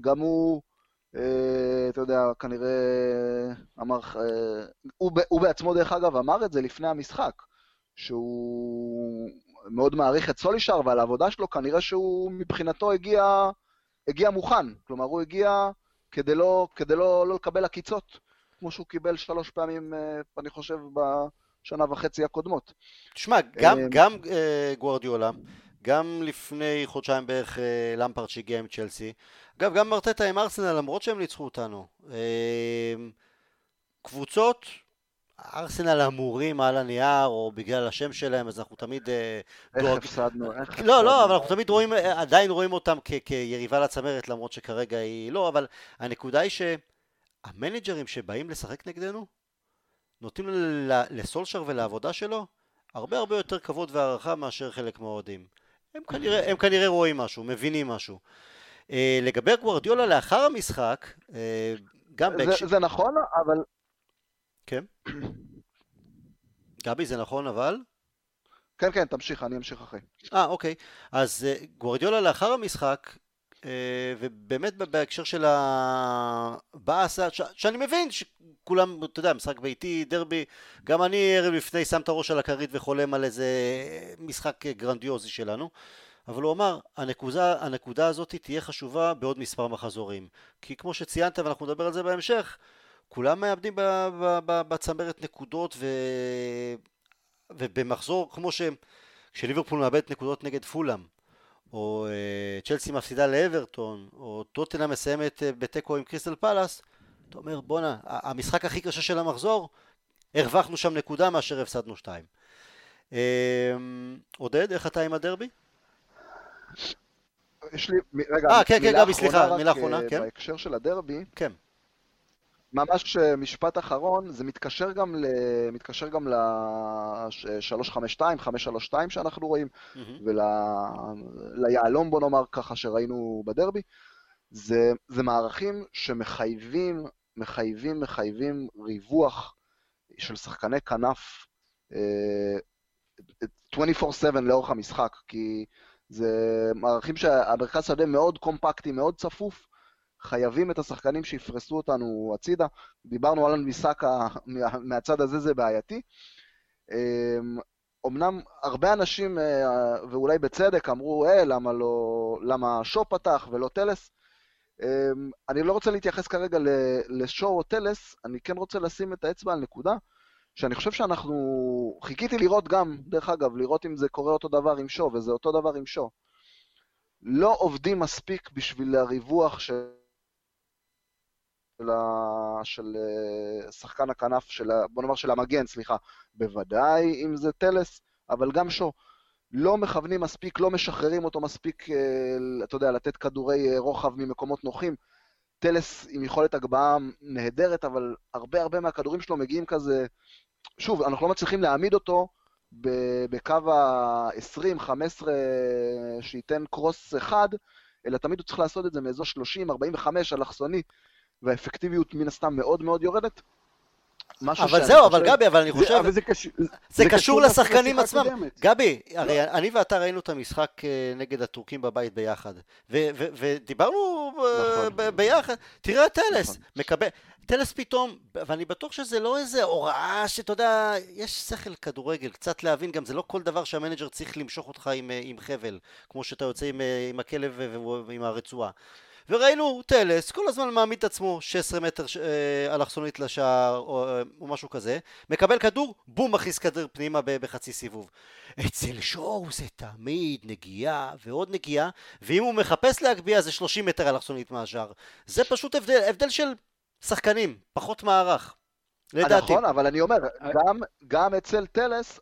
גם הוא, אה, אתה יודע, כנראה אמר, אה, הוא, הוא בעצמו דרך אגב אמר את זה לפני המשחק, שהוא מאוד מעריך את סולישר ועל העבודה שלו, כנראה שהוא מבחינתו הגיע, הגיע מוכן. כלומר, הוא הגיע כדי לא, כדי לא, לא לקבל עקיצות, כמו שהוא קיבל שלוש פעמים, אה, אני חושב, בשנה וחצי הקודמות. תשמע, גם, אה, גם uh, גוורדיולה, גם לפני חודשיים בערך uh, למפרט שהגיע עם צ'לסי, אגב, גם מרטטה עם ארסנל, למרות שהם ניצחו אותנו. Uh, קבוצות ארסנל אמורים על הנייר, או בגלל השם שלהם, אז אנחנו תמיד... אה, איך הפסדנו? איך הפסדנו? לא, לא, אבל אנחנו תמיד רואים, אה, עדיין רואים אותם כיריבה לצמרת, למרות שכרגע היא לא, אבל הנקודה היא שהמנג'רים שבאים לשחק נגדנו, נותנים לסולשר ולעבודה שלו הרבה הרבה יותר כבוד והערכה מאשר חלק מהאוהדים. הם כנראה, הם כנראה רואים משהו, מבינים משהו. Uh, לגבי גוורדיולה לאחר המשחק, uh, גם בהקשר... זה, זה נכון, אבל כן. גבי, זה נכון אבל? כן, כן, תמשיך, אני אמשיך אחרי. אה, אוקיי. אז uh, גוורדיולה לאחר המשחק, ובאמת בהקשר של הבאסה, שאני מבין שכולם, אתה יודע, משחק ביתי, דרבי, גם אני ערב לפני שם את הראש על הכרית וחולם על איזה משחק גרנדיוזי שלנו. אבל הוא אמר, הנקודה, הנקודה הזאת תהיה חשובה בעוד מספר מחזורים. כי כמו שציינת, ואנחנו נדבר על זה בהמשך, כולם מאבדים בצמרת נקודות ו... ובמחזור כמו ש... כשליברפול מאבדת נקודות נגד פולאם או uh, צ'לסי מפסידה לאברטון או טוטנה מסיימת uh, בתיקו עם קריסטל פלאס אתה אומר בואנה המשחק הכי קשה של המחזור הרווחנו שם נקודה מאשר הפסדנו שתיים uh, עודד איך אתה עם הדרבי? יש לי, רגע, 아, כן, כן, גבי, סליחה, מילה אחרונה, כן. בהקשר של הדרבי, כן. ממש משפט אחרון, זה מתקשר גם, ל... מתקשר גם ל-352, 532 שאנחנו רואים, mm-hmm. וליהלום ול... בוא נאמר ככה שראינו בדרבי. זה, זה מערכים שמחייבים, מחייבים, מחייבים ריווח של שחקני כנף 24/7 לאורך המשחק, כי זה מערכים שהמרכז שדה מאוד קומפקטי, מאוד צפוף, חייבים את השחקנים שיפרסו אותנו הצידה. דיברנו על מיסקה מהצד הזה, זה בעייתי. אמנם הרבה אנשים, אה, ואולי בצדק, אמרו, אה, למה לא, למה שו פתח ולא טלס? אני לא רוצה להתייחס כרגע לשו או טלס, אני כן רוצה לשים את האצבע על נקודה, שאני חושב שאנחנו, חיכיתי לראות גם, דרך אגב, לראות אם זה קורה אותו דבר עם שו, וזה אותו דבר עם שו. לא עובדים מספיק בשביל הריווח של... של, ה... של אה, שחקן הכנף, של, ה... בוא נאמר של המגן, סליחה, בוודאי אם זה טלס, אבל גם שו. לא מכוונים מספיק, לא משחררים אותו מספיק, אה, אתה יודע, לתת כדורי אה, רוחב ממקומות נוחים. טלס עם יכולת הגבהה נהדרת, אבל הרבה הרבה מהכדורים שלו מגיעים כזה... שוב, אנחנו לא מצליחים להעמיד אותו בקו ה-20-15 שייתן קרוס אחד, אלא תמיד הוא צריך לעשות את זה מאזור 30-45 אלכסוני. והאפקטיביות מן הסתם מאוד מאוד יורדת. אבל זהו, אבל גבי, אבל אני חושב... זה, קש... זה, זה קשור לשחקנים עצמם. גבי, הרי לא. אני ואתה ראינו את המשחק אה, נגד הטורקים בבית ביחד, ודיברנו אה, נכון. ביחד, תראה את טלס, נכון. מקבל... טלס פתאום, ואני בטוח שזה לא איזה הוראה שאתה יודע, יש שכל כדורגל, קצת להבין גם, זה לא כל דבר שהמנג'ר צריך למשוך אותך עם, אה, עם חבל, כמו שאתה יוצא עם, עם הכלב ועם הרצועה. וראינו טלס כל הזמן מעמיד את עצמו 16 מטר אה, אלכסונית לשער או, אה, או משהו כזה, מקבל כדור, בום מכניס כדור פנימה בחצי סיבוב. אצל שואו זה תמיד נגיעה ועוד נגיעה, ואם הוא מחפש להגביה זה 30 מטר אלכסונית מהשער. זה פשוט הבדל, הבדל של שחקנים, פחות מערך. לדעתי. נכון, אבל אני אומר, גם, גם אצל טלס,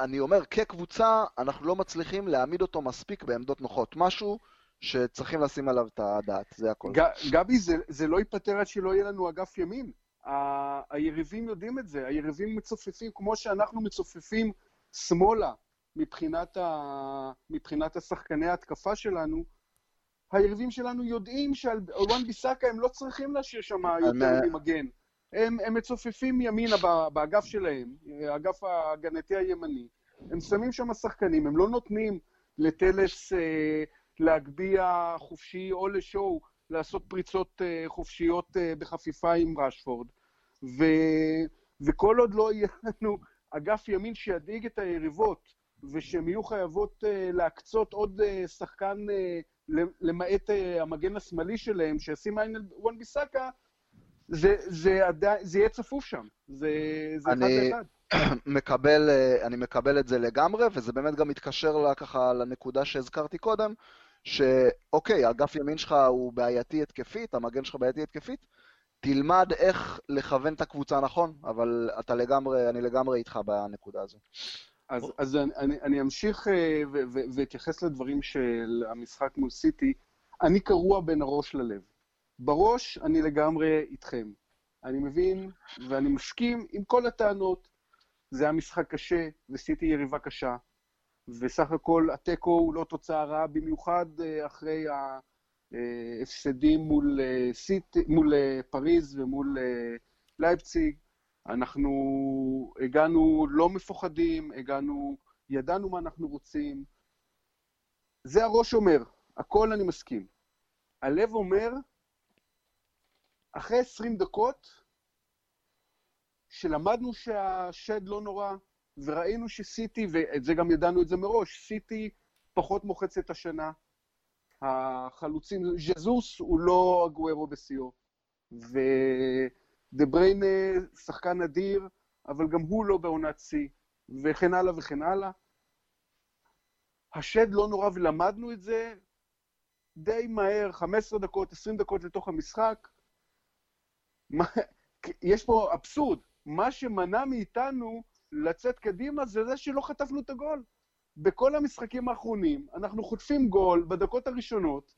אני אומר, כקבוצה, אנחנו לא מצליחים להעמיד אותו מספיק בעמדות נוחות. משהו שצריכים לשים עליו את הדעת, זה הכל. גבי, זה, זה לא ייפתר עד שלא יהיה לנו אגף ימין. ה- היריבים יודעים את זה, היריבים מצופפים כמו שאנחנו מצופפים שמאלה מבחינת, ה... מבחינת השחקני ההתקפה שלנו. היריבים שלנו יודעים שעל וואן ביסאקה הם לא צריכים להשאיר שם יותר ממגן. הם, הם מצופפים ימינה באגף שלהם, האגף ההגנתי הימני, הם שמים שם שחקנים, הם לא נותנים לטלס אה, להגביה חופשי או לשואו לעשות פריצות אה, חופשיות אה, בחפיפה עם רשפורד. ו, וכל עוד לא יהיה לנו אגף ימין שידאיג את היריבות, ושהן יהיו חייבות uh, להקצות עוד שחקן למעט המגן השמאלי שלהם, שישים עין על וואן ביסאקה, זה, זה, עדיין, זה יהיה צפוף שם. זה, זה אני... אחד לאחד. [coughs] מקבל, אני מקבל את זה לגמרי, וזה באמת גם מתקשר לה, ככה לנקודה שהזכרתי קודם, שאוקיי, אגף ימין שלך הוא בעייתי התקפית, המגן שלך בעייתי התקפית, תלמד איך לכוון את הקבוצה נכון, אבל אתה לגמרי, אני לגמרי איתך בנקודה הזו. אז, אז אני, אני אמשיך אה, ואתייחס לדברים של המשחק מול סיטי. אני קרוע בין הראש ללב. בראש אני לגמרי איתכם. אני מבין ואני מסכים עם כל הטענות. זה היה משחק קשה, וסיטי יריבה קשה, וסך הכל התיקו הוא לא תוצאה רעה, במיוחד אה, אחרי ההפסדים מול, אה, סיט, מול פריז ומול לייפציג. אנחנו הגענו לא מפוחדים, הגענו, ידענו מה אנחנו רוצים. זה הראש אומר, הכל אני מסכים. הלב אומר, אחרי 20 דקות, שלמדנו שהשד לא נורא, וראינו שסיטי, ואת זה גם ידענו את זה מראש, סיטי פחות מוחצת השנה. החלוצים, ז'זוס הוא לא הגוארו בשיאו. ו... דה בריינה שחקן אדיר, אבל גם הוא לא בעונת שיא, וכן הלאה וכן הלאה. השד לא נורא ולמדנו את זה די מהר, 15 דקות, 20 דקות לתוך המשחק. יש פה אבסורד, מה שמנע מאיתנו לצאת קדימה זה זה שלא חטפנו את הגול. בכל המשחקים האחרונים אנחנו חוטפים גול בדקות הראשונות,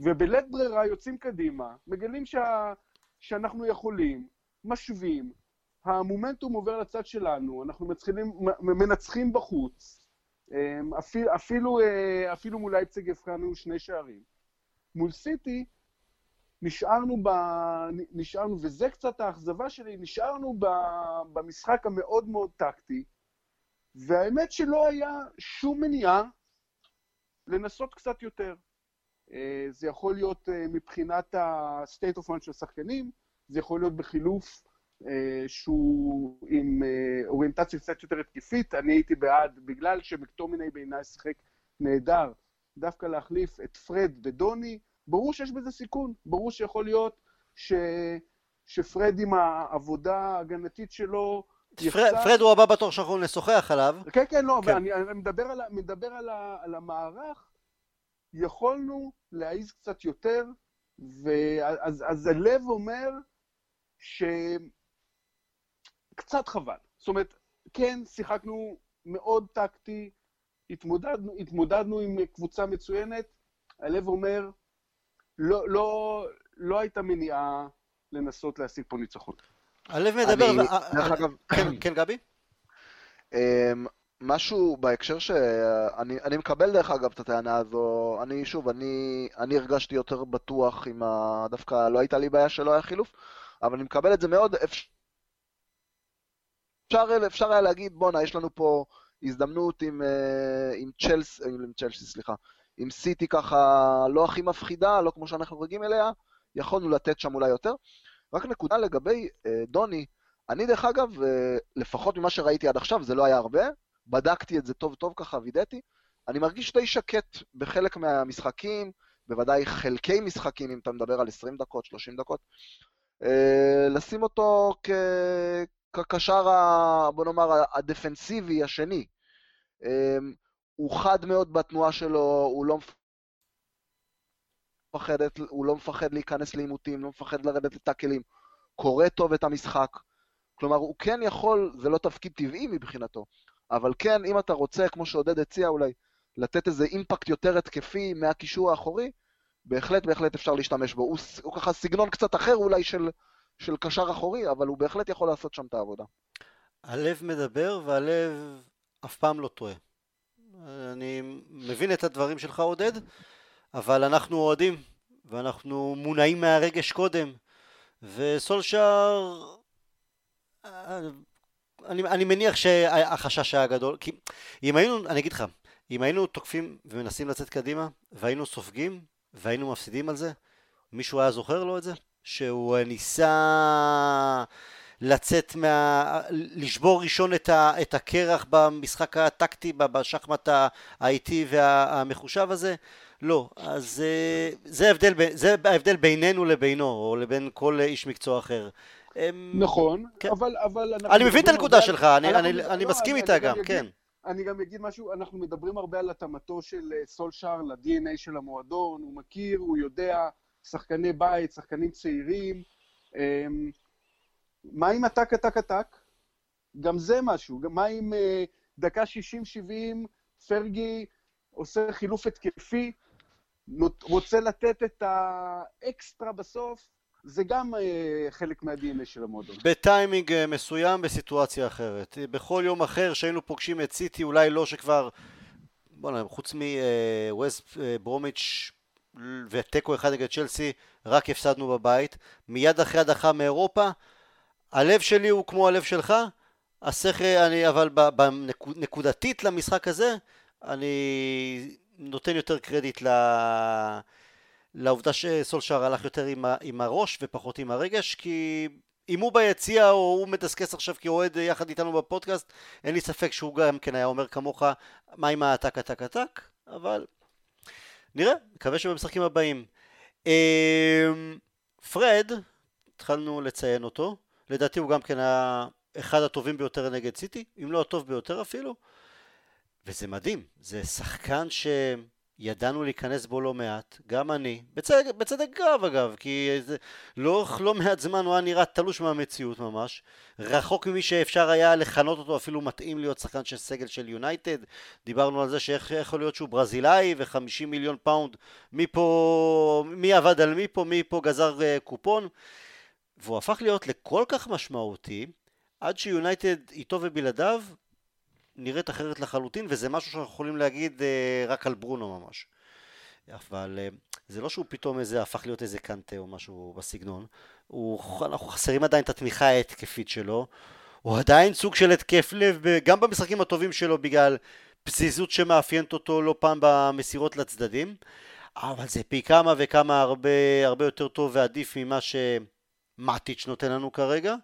ובלית ברירה יוצאים קדימה, מגלים שה, שאנחנו יכולים, משווים, המומנטום עובר לצד שלנו, אנחנו מתחילים, מנצחים בחוץ, אמ, אפילו, אפילו, אה, אפילו מול אייפציג הבקענו שני שערים. מול סיטי נשארנו, ב, נשארנו, וזה קצת האכזבה שלי, נשארנו ב, במשחק המאוד מאוד טקטי, והאמת שלא היה שום מניעה לנסות קצת יותר. אה, זה יכול להיות אה, מבחינת ה-state of mind של השחקנים, זה יכול להיות בחילוף אה, שהוא עם אוריינטציה קצת יותר התקפית. אני הייתי בעד, בגלל שמקטומיני בעיניי שיחק נהדר, דווקא להחליף את פרד ודוני, ברור שיש בזה סיכון, ברור שיכול להיות ש... שפרד עם העבודה ההגנתית שלו פרד, פרד הוא הבא בתור שאנחנו נשוחח עליו. כן, כן, לא, כן. ואני אני מדבר, על, מדבר על, ה, על המערך, יכולנו להעיז קצת יותר, ואז אז הלב אומר שקצת חבל. זאת אומרת, כן, שיחקנו מאוד טקטי, התמודדנו, התמודדנו עם קבוצה מצוינת, הלב אומר, לא, לא, לא הייתה מניעה לנסות להשיג פה ניצחון. הלב מדבר, אני, ו... דרך אגב, כן, [clears throat] כן גבי? אמ, משהו בהקשר שאני אני מקבל דרך אגב את הטענה הזו, אני שוב, אני, אני הרגשתי יותר בטוח עם ה... דווקא לא הייתה לי בעיה שלא היה חילוף, אבל אני מקבל את זה מאוד, אפשר, אפשר היה להגיד, בואנה, יש לנו פה הזדמנות עם, אה, עם צ'לס, אה, עם צ'לסי, סליחה, עם סיטי ככה לא הכי מפחידה, לא כמו שאנחנו רגילים אליה, יכולנו לתת שם אולי יותר. רק נקודה לגבי אה, דוני, אני דרך אגב, לפחות ממה שראיתי עד עכשיו, זה לא היה הרבה, בדקתי את זה טוב טוב ככה, וידאתי, אני מרגיש די שקט בחלק מהמשחקים, בוודאי חלקי משחקים, אם אתה מדבר על 20 דקות, 30 דקות, אה, לשים אותו כקשר, בוא נאמר, הדפנסיבי השני. אה, הוא חד מאוד בתנועה שלו, הוא לא מפחד, הוא לא מפחד להיכנס לעימותים, לא מפחד לרדת לטאקלים, קורא טוב את המשחק. כלומר, הוא כן יכול, זה לא תפקיד טבעי מבחינתו, אבל כן, אם אתה רוצה, כמו שעודד הציע אולי, לתת איזה אימפקט יותר התקפי מהקישור האחורי, בהחלט בהחלט אפשר להשתמש בו. הוא, הוא ככה סגנון קצת אחר אולי של, של קשר אחורי, אבל הוא בהחלט יכול לעשות שם את העבודה. הלב מדבר והלב אף פעם לא טועה. אני מבין את הדברים שלך עודד, אבל אנחנו אוהדים, ואנחנו מונעים מהרגש קודם, וסולשאר אני, אני מניח שהחשש היה גדול, כי אם היינו, אני אגיד לך, אם היינו תוקפים ומנסים לצאת קדימה, והיינו סופגים, והיינו מפסידים על זה, מישהו היה זוכר לו את זה? שהוא ניסה לצאת מה... לשבור ראשון את, ה... את הקרח במשחק הטקטי, בשחמט האיטי והמחושב הזה? לא. אז אה, זה ההבדל, זה ההבדל בינינו לבינו, או לבין כל איש מקצוע אחר. נכון, כן. אבל, אבל אני מבין את הנקודה שלך, אני, אני, אני, אני לא, מסכים איתה גם, אגיד, כן. אני גם אגיד משהו, אנחנו מדברים הרבה על התאמתו של אה, סולשאר ל-DNA של המועדון, הוא מכיר, הוא יודע, שחקני בית, שחקנים צעירים. מה עם עתק, עתק, עתק? גם זה משהו. מה עם אה, דקה 60-70, פרגי עושה חילוף התקפי, רוצה לתת את האקסטרה בסוף, זה גם אה, חלק מה-DNA של המועדון. בטיימינג אה, מסוים, בסיטואציה אחרת. בכל יום אחר שהיינו פוגשים את סיטי, אולי לא שכבר, בוא נראה, חוץ מווסט ברומיץ' ותיקו אחד נגד צ'לסי, רק הפסדנו בבית. מיד אחרי הדחה מאירופה, הלב שלי הוא כמו הלב שלך, השכל, אני, אבל נקודתית למשחק הזה, אני נותן יותר קרדיט ל... לעובדה שסולשאר הלך יותר עם, ה... עם הראש ופחות עם הרגש, כי אם הוא ביציע או הוא מדסקס עכשיו כאוהד יחד איתנו בפודקאסט, אין לי ספק שהוא גם כן היה אומר כמוך, מה עם העתק עתק עתק, אבל נראה, מקווה שבמשחקים הבאים. אמ, פרד, התחלנו לציין אותו, לדעתי הוא גם כן היה אחד הטובים ביותר נגד סיטי, אם לא הטוב ביותר אפילו, וזה מדהים, זה שחקן שידענו להיכנס בו לא מעט, גם אני, בצדק, בצדק גם אגב, כי זה, לאורך לא מעט זמן הוא היה נראה תלוש מהמציאות ממש, רחוק ממי שאפשר היה לכנות אותו אפילו מתאים להיות שחקן של סגל של יונייטד, דיברנו על זה שאיך יכול להיות שהוא ברזילאי ו-50 מיליון פאונד, מי פה, מי עבד על מי פה, מי פה גזר אה, קופון, והוא הפך להיות לכל כך משמעותי, עד שיונייטד איתו ובלעדיו נראית אחרת לחלוטין, וזה משהו שאנחנו יכולים להגיד uh, רק על ברונו ממש. אבל uh, זה לא שהוא פתאום איזה הפך להיות איזה קנטה או משהו בסגנון, הוא, אנחנו חסרים עדיין את התמיכה ההתקפית שלו, הוא עדיין סוג של התקף לב, גם במשחקים הטובים שלו בגלל פזיזות שמאפיינת אותו לא פעם במסירות לצדדים, אבל זה פי כמה וכמה הרבה, הרבה יותר טוב ועדיף ממה שמטיץ' נותן לנו כרגע,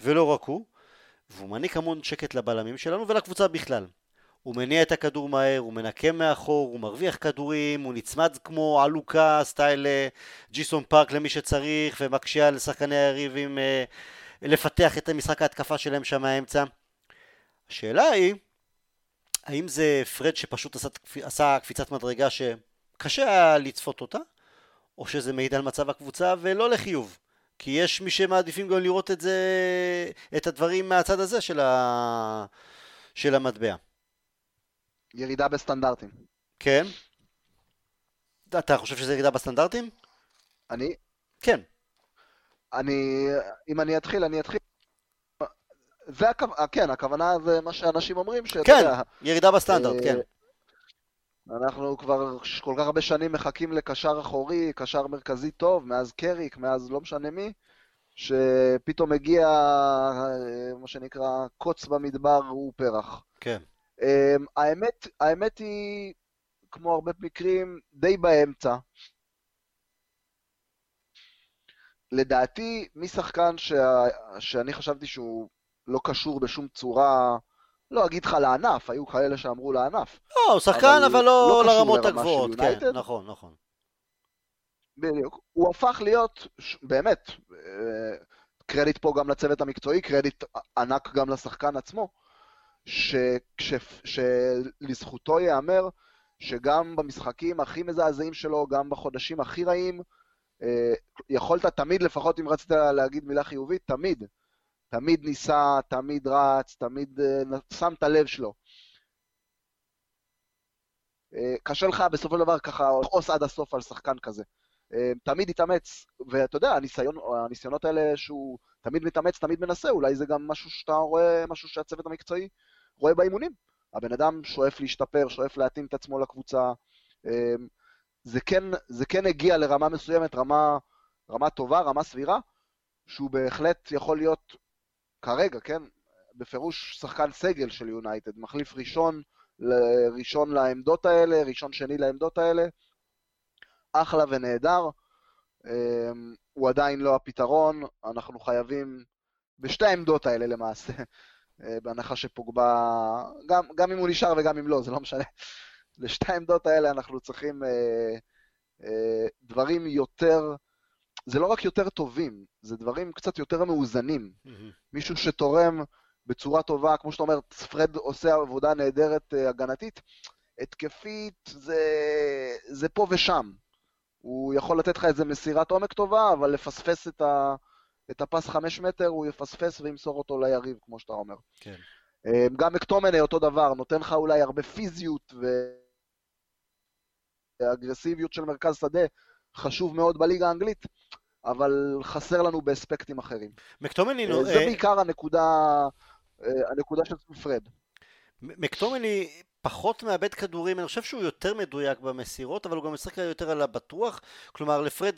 ולא רק הוא. והוא מעניק המון שקט לבלמים שלנו ולקבוצה בכלל. הוא מניע את הכדור מהר, הוא מנקה מאחור, הוא מרוויח כדורים, הוא נצמד כמו עלוקה, סטייל אה, ג'יסון פארק למי שצריך, ומקשה על שחקני היריבים אה, לפתח את המשחק ההתקפה שלהם שם מהאמצע. השאלה היא, האם זה פרד שפשוט עשה, עשה קפיצת מדרגה שקשה לצפות אותה, או שזה מעיד על מצב הקבוצה ולא לחיוב? כי יש מי שמעדיפים גם לראות את זה, את הדברים מהצד הזה של, ה... של המטבע. ירידה בסטנדרטים. כן? אתה חושב שזה ירידה בסטנדרטים? אני? כן. אני, אם אני אתחיל, אני אתחיל. זה הכוונה, כן, הכוונה זה מה שאנשים אומרים, שאתה כן, יודע, ירידה בסטנדרט, אה, כן. אנחנו כבר כל כך הרבה שנים מחכים לקשר אחורי, קשר מרכזי טוב, מאז קריק, מאז לא משנה מי, שפתאום מגיע, אה, מה שנקרא, קוץ במדבר הוא פרח. כן. אמ, האמת, האמת היא, כמו הרבה מקרים, די באמצע. לדעתי, משחקן ש... שאני חשבתי שהוא לא קשור בשום צורה לא אגיד לך לענף, היו כאלה שאמרו לענף. לא, הוא שחקן, אבל, אבל לא, לא לרמות הגבוהות, כן, נכון, נכון. בדיוק. הוא הפך להיות, באמת, אה, קרדיט פה גם לצוות המקצועי, קרדיט ענק גם לשחקן עצמו, שלזכותו ייאמר שגם במשחקים הכי מזעזעים שלו, גם בחודשים הכי רעים, אה, יכולת תמיד, לפחות אם רצית להגיד מילה חיובית, תמיד תמיד ניסה, תמיד רץ, תמיד uh, שם את הלב שלו. Uh, קשה לך בסופו של דבר ככה לכעוס עד הסוף על שחקן כזה. Uh, תמיד התאמץ, ואתה יודע, הניסיון, הניסיונות האלה שהוא תמיד מתאמץ, תמיד מנסה, אולי זה גם משהו שאתה רואה, משהו שהצוות המקצועי רואה באימונים. הבן אדם שואף להשתפר, שואף להתאים את עצמו לקבוצה. זה כן, זה כן הגיע לרמה מסוימת, רמה, רמה טובה, רמה סבירה, שהוא בהחלט יכול להיות כרגע, כן? בפירוש שחקן סגל של יונייטד, מחליף ראשון, ראשון לעמדות האלה, ראשון שני לעמדות האלה, אחלה ונהדר. אמ, הוא עדיין לא הפתרון, אנחנו חייבים, בשתי העמדות האלה למעשה, אה, בהנחה שפוגבה, גם, גם אם הוא נשאר וגם אם לא, זה לא משנה. לשתי העמדות האלה אנחנו צריכים אה, אה, דברים יותר, זה לא רק יותר טובים, זה דברים קצת יותר מאוזנים. Mm-hmm. מישהו שתורם בצורה טובה, כמו שאתה אומר, פרד עושה עבודה נהדרת אה, הגנתית, התקפית זה, זה פה ושם. הוא יכול לתת לך איזה מסירת עומק טובה, אבל לפספס את, ה, את הפס חמש מטר, הוא יפספס וימסור אותו ליריב, כמו שאתה אומר. כן. אה, גם מקטומני אותו דבר, נותן לך אולי הרבה פיזיות ואגרסיביות של מרכז שדה, חשוב מאוד בליגה האנגלית, אבל חסר לנו באספקטים אחרים. מקטומני... אה, זה בעיקר הנקודה, אה, הנקודה של פרד. מקטומני פחות מאבד כדורים, אני חושב שהוא יותר מדויק במסירות, אבל הוא גם משחק יותר על הבטוח, כלומר לפרד...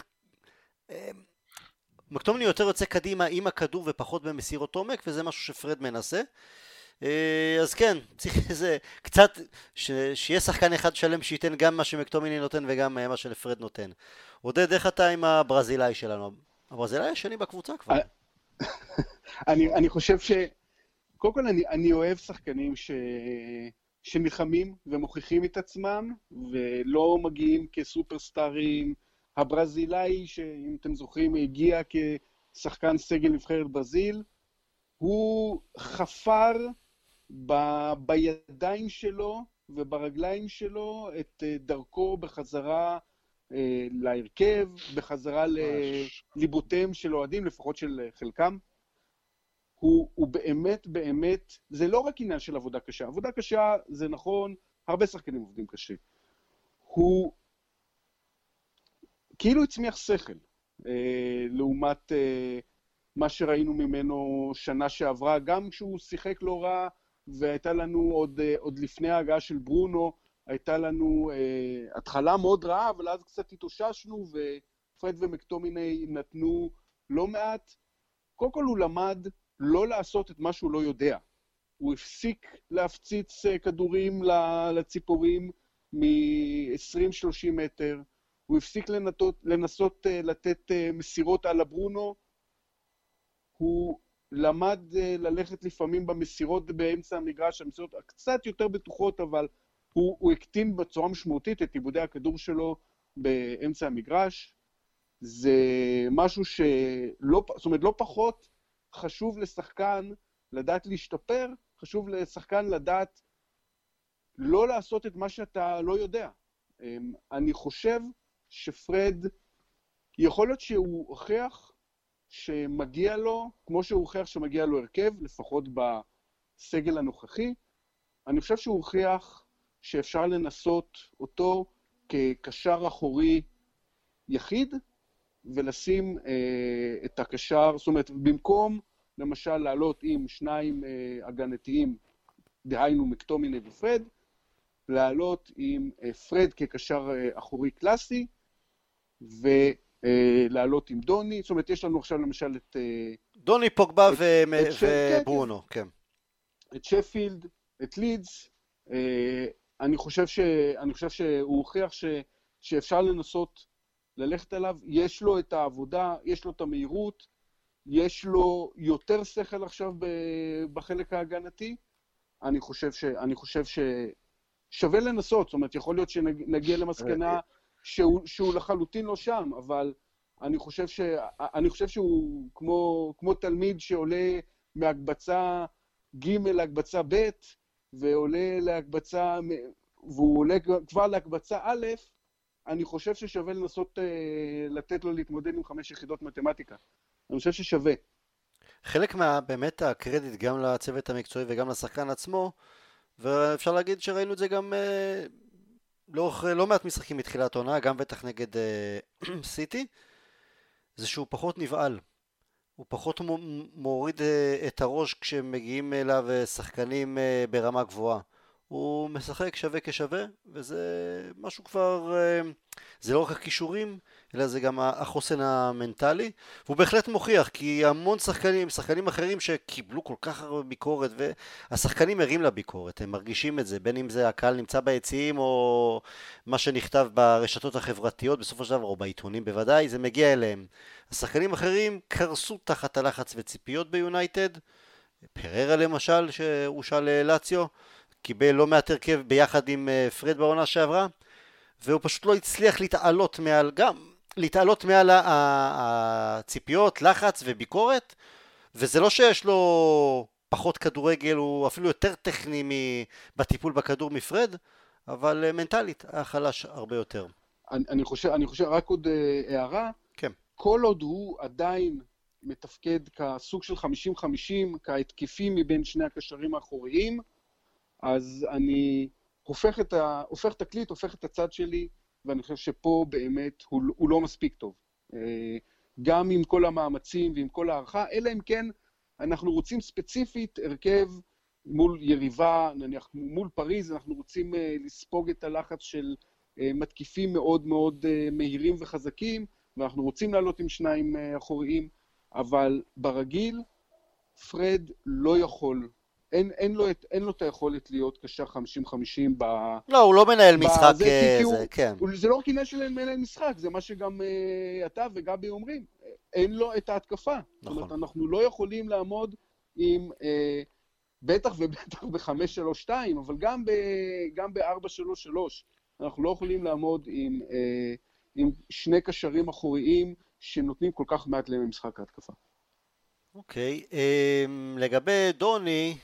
אה, מקטומני יותר יוצא קדימה עם הכדור ופחות במסירות עומק, וזה משהו שפרד מנסה. אה, אז כן, [laughs] צריך איזה קצת, ש, שיהיה שחקן אחד שלם שייתן גם מה שמקטומיני נותן וגם מה שלפרד נותן. עודד, איך אתה עם הברזילאי שלנו? הברזילאי השני בקבוצה כבר. [laughs] אני, אני חושב ש... קודם כל, אני, אני אוהב שחקנים ש... שנלחמים ומוכיחים את עצמם, ולא מגיעים כסופרסטארים. הברזילאי, שאם אתם זוכרים, הגיע כשחקן סגל נבחרת ברזיל, הוא חפר ב... בידיים שלו וברגליים שלו את אה, דרכו בחזרה אה, להרכב, בחזרה לליבותיהם של אוהדים, לפחות של חלקם. הוא, הוא באמת באמת, זה לא רק עניין של עבודה קשה. עבודה קשה זה נכון, הרבה שחקנים עובדים קשה. הוא כאילו הצמיח שכל, אה, לעומת אה, מה שראינו ממנו שנה שעברה, גם כשהוא שיחק לא רע, והייתה לנו עוד, אה, עוד לפני ההגעה של ברונו, הייתה לנו אה, התחלה מאוד רעה, אבל אז קצת התאוששנו, ופרד ומקטומיני נתנו לא מעט. קודם כל הוא למד לא לעשות את מה שהוא לא יודע. הוא הפסיק להפציץ אה, כדורים לציפורים מ-20-30 מטר, הוא הפסיק לנתות, לנסות אה, לתת אה, מסירות על הברונו, הוא למד ללכת לפעמים במסירות באמצע המגרש, המסירות קצת יותר בטוחות, אבל הוא, הוא הקטין בצורה משמעותית את עיבודי הכדור שלו באמצע המגרש. זה משהו שלא, זאת אומרת, לא פחות חשוב לשחקן לדעת להשתפר, חשוב לשחקן לדעת לא לעשות את מה שאתה לא יודע. אמ, אני חושב שפרד, יכול להיות שהוא הוכיח שמגיע לו, כמו שהוא הוכיח שמגיע לו הרכב, לפחות בסגל הנוכחי, אני חושב שהוא הוכיח שאפשר לנסות אותו כקשר אחורי יחיד, ולשים אה, את הקשר, זאת אומרת, במקום למשל לעלות עם שניים אה, הגנתיים, דהיינו מקטומיני ופרד, לעלות עם אה, פרד כקשר אה, אחורי קלאסי, ולעלות אה, עם דוני, זאת אומרת, יש לנו עכשיו למשל את... אה, דוני, פוגבה וברונו, כן, כן. כן. את שפילד, את לידס, אה, אני חושב, ש, אני חושב שהוא הוכיח ש, שאפשר לנסות ללכת עליו, יש לו את העבודה, יש לו את המהירות, יש לו יותר שכל עכשיו בחלק ההגנתי. אני חושב, ש, אני חושב ששווה לנסות, זאת אומרת, יכול להיות שנגיע למסקנה שהוא, שהוא לחלוטין לא שם, אבל אני חושב, ש, אני חושב שהוא כמו, כמו תלמיד שעולה מהקבצה ג' להקבצה ב', ועולה להקבצה, והוא עולה כבר להקבצה א', אני חושב ששווה לנסות אה, לתת לו להתמודד עם חמש יחידות מתמטיקה. אני חושב ששווה. חלק מה, באמת הקרדיט גם לצוות המקצועי וגם לשחקן עצמו, ואפשר להגיד שראינו את זה גם אה, לאורך לא מעט משחקים מתחילת העונה, גם בטח נגד אה, [clears throat] סיטי, זה שהוא פחות נבהל. הוא פחות מוריד אה, את הראש כשמגיעים אליו אה, שחקנים אה, ברמה גבוהה. הוא משחק שווה כשווה, וזה משהו כבר, זה לא רק הכישורים, אלא זה גם החוסן המנטלי, והוא בהחלט מוכיח, כי המון שחקנים, שחקנים אחרים שקיבלו כל כך הרבה ביקורת, והשחקנים ערים לביקורת, הם מרגישים את זה, בין אם זה הקהל נמצא ביציעים, או מה שנכתב ברשתות החברתיות בסופו של דבר, או בעיתונים בוודאי, זה מגיע אליהם. השחקנים אחרים קרסו תחת הלחץ וציפיות ביונייטד, פררה למשל, שהושל לאציו, קיבל לא מעט הרכב ביחד עם אה, פרד בעונה שעברה, והוא פשוט לא הצליח להתעלות מעל, גם להתעלות מעל הציפיות, לחץ וביקורת, וזה לא שיש לו פחות כדורגל, הוא אפילו יותר טכני בטיפול בכדור מפרד, אבל אה, מנטלית היה חלש הרבה יותר. אני, אני, חושב, אני חושב, רק עוד אה, הערה, כן. כל עוד הוא עדיין מתפקד כסוג של 50-50, כהתקפי מבין שני הקשרים האחוריים, אז אני הופך את, ה, הופך את הקליט, הופך את הצד שלי, ואני חושב שפה באמת הוא, הוא לא מספיק טוב. אה, גם עם כל המאמצים ועם כל ההערכה, אלא אם כן אנחנו רוצים ספציפית הרכב מול יריבה, נניח מול פריז, אנחנו רוצים אה, לספוג את הלחץ של אה, מתקיפים מאוד מאוד מהירים וחזקים, ואנחנו רוצים לעלות עם שניים אחוריים, אבל ברגיל, פרד לא יכול אין, אין, לו, אין לו את היכולת להיות קשר 50-50 ב... לא, הוא לא מנהל משחק, זה, אה, זה, הוא, כן. הוא, זה לא רק עניין של מנהל משחק, זה מה שגם uh, אתה וגבי אומרים. אין לו את ההתקפה. נכון. זאת אומרת, נכון. אנחנו לא יכולים לעמוד עם, uh, בטח ובטח ב-5-3-2, אבל גם, ב, גם ב-4-3-3, אנחנו לא יכולים לעמוד עם, uh, עם שני קשרים אחוריים שנותנים כל כך מעט למשחק ההתקפה. אוקיי, okay, um, לגבי דוני,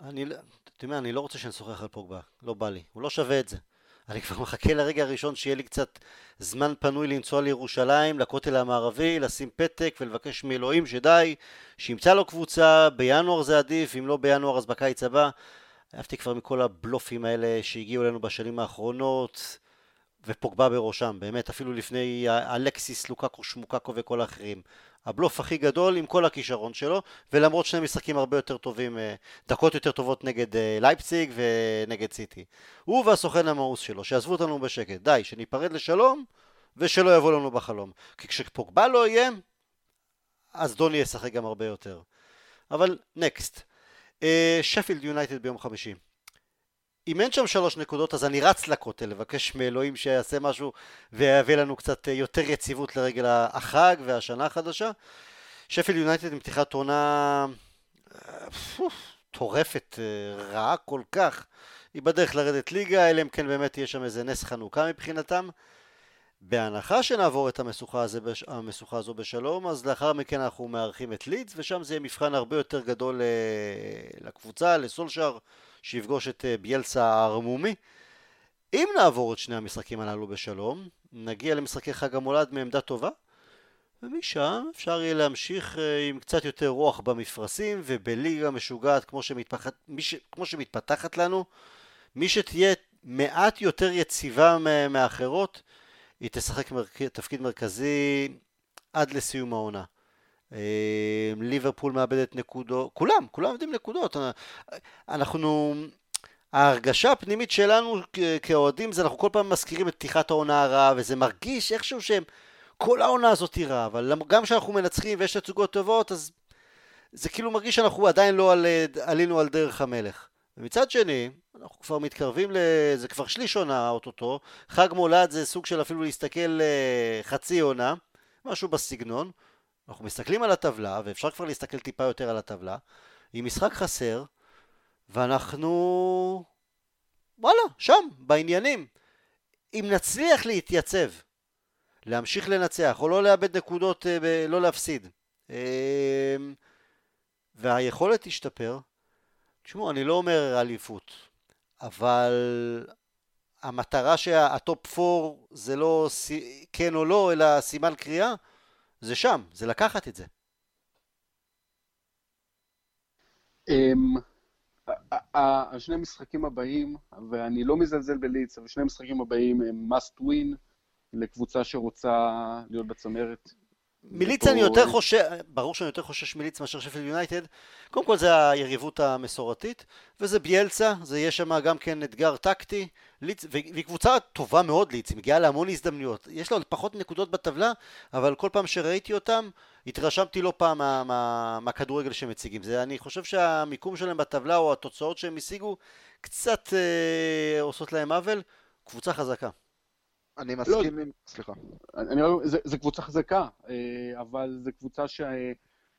אני, לא- אתה יודע, אני לא רוצה שנשוחח על פוגבה, לא בא לי, הוא לא שווה את זה. אני כבר מחכה לרגע הראשון שיהיה לי קצת זמן פנוי לנסוע לירושלים, לכותל המערבי, לשים פתק ולבקש מאלוהים שדי, שימצא לו קבוצה, בינואר זה עדיף, אם לא בינואר אז בקיץ הבא. אהבתי כבר מכל הבלופים האלה שהגיעו אלינו בשנים האחרונות, ופוגבה בראשם, באמת, אפילו לפני אלכסיס, לוקקו, שמוקקו וכל האחרים. הבלוף הכי גדול עם כל הכישרון שלו, ולמרות שני משחקים הרבה יותר טובים, אה, דקות יותר טובות נגד אה, לייפציג ונגד סיטי. הוא והסוכן המאוס שלו, שעזבו אותנו בשקט, די, שניפרד לשלום, ושלא יבוא לנו בחלום. כי כשפוגבה לא יהיה, אז דוני ישחק גם הרבה יותר. אבל נקסט. שפילד יונייטד ביום חמישי. אם אין שם שלוש נקודות אז אני רץ לכותל לבקש מאלוהים שיעשה משהו ויביא לנו קצת יותר יציבות לרגל החג והשנה החדשה. שפל יונייטד עם פתיחת עונה טורפת, אה, רעה כל כך. היא בדרך לרדת ליגה, אלא אם כן באמת יהיה שם איזה נס חנוכה מבחינתם. בהנחה שנעבור את המשוכה, הזה, המשוכה הזו בשלום, אז לאחר מכן אנחנו מארחים את לידס, ושם זה יהיה מבחן הרבה יותר גדול אה, לקבוצה, לסולשאר. שיפגוש את אה, ביאלסה הערמומי. אם נעבור את שני המשחקים הללו בשלום, נגיע למשחקי חג המולד מעמדה טובה, ומשם אפשר יהיה להמשיך אה, עם קצת יותר רוח במפרשים ובליגה משוגעת כמו, שמתפחת, ש, כמו שמתפתחת לנו. מי שתהיה מעט יותר יציבה מאחרות, היא תשחק מרכ... תפקיד מרכזי עד לסיום העונה. אה, ליברפול מאבדת נקודות, כולם, כולם עובדים נקודות. אנחנו, ההרגשה הפנימית שלנו כאוהדים זה אנחנו כל פעם מזכירים את פתיחת העונה הרעה, וזה מרגיש איכשהו שהם, כל העונה הזאת היא רעה, אבל גם כשאנחנו מנצחים ויש תצוגות טובות, אז זה כאילו מרגיש שאנחנו עדיין לא על, עלינו על דרך המלך. ומצד שני, אנחנו כבר מתקרבים, ל... זה כבר שליש עונה אוטוטו, חג מולד זה סוג של אפילו להסתכל אה, חצי עונה, משהו בסגנון. אנחנו מסתכלים על הטבלה, ואפשר כבר להסתכל טיפה יותר על הטבלה, עם משחק חסר, ואנחנו... וואלה, שם, בעניינים. אם נצליח להתייצב, להמשיך לנצח, או לא לאבד נקודות, אה, לא להפסיד, אה, והיכולת תשתפר, תשמעו, אני לא אומר אליפות, אבל המטרה שהטופ 4 זה לא כן או לא, אלא סימן קריאה, זה שם, זה לקחת את זה. אמ, השני המשחקים הבאים, ואני לא מזלזל בליץ, אבל שני המשחקים הבאים הם must win לקבוצה שרוצה להיות בצמרת. מליץ אני יותר חושש, ברור שאני יותר חושש מליץ מאשר שפל יונייטד. קודם כל זה היריבות המסורתית, וזה ביאלצה, זה יהיה שם גם כן אתגר טקטי, ליץ, והיא קבוצה טובה מאוד ליץ, היא מגיעה להמון הזדמנויות. יש לה פחות נקודות בטבלה, אבל כל פעם שראיתי אותם, התרשמתי לא פעם מה, מה, מהכדורגל שהם מציגים. זה, אני חושב שהמיקום שלהם בטבלה, או התוצאות שהם השיגו, קצת אה, עושות להם עוול. קבוצה חזקה. אני לא, מסכים לא, עם... סליחה. אני. זה, זה קבוצה חזקה, אה, אבל זו קבוצה ש...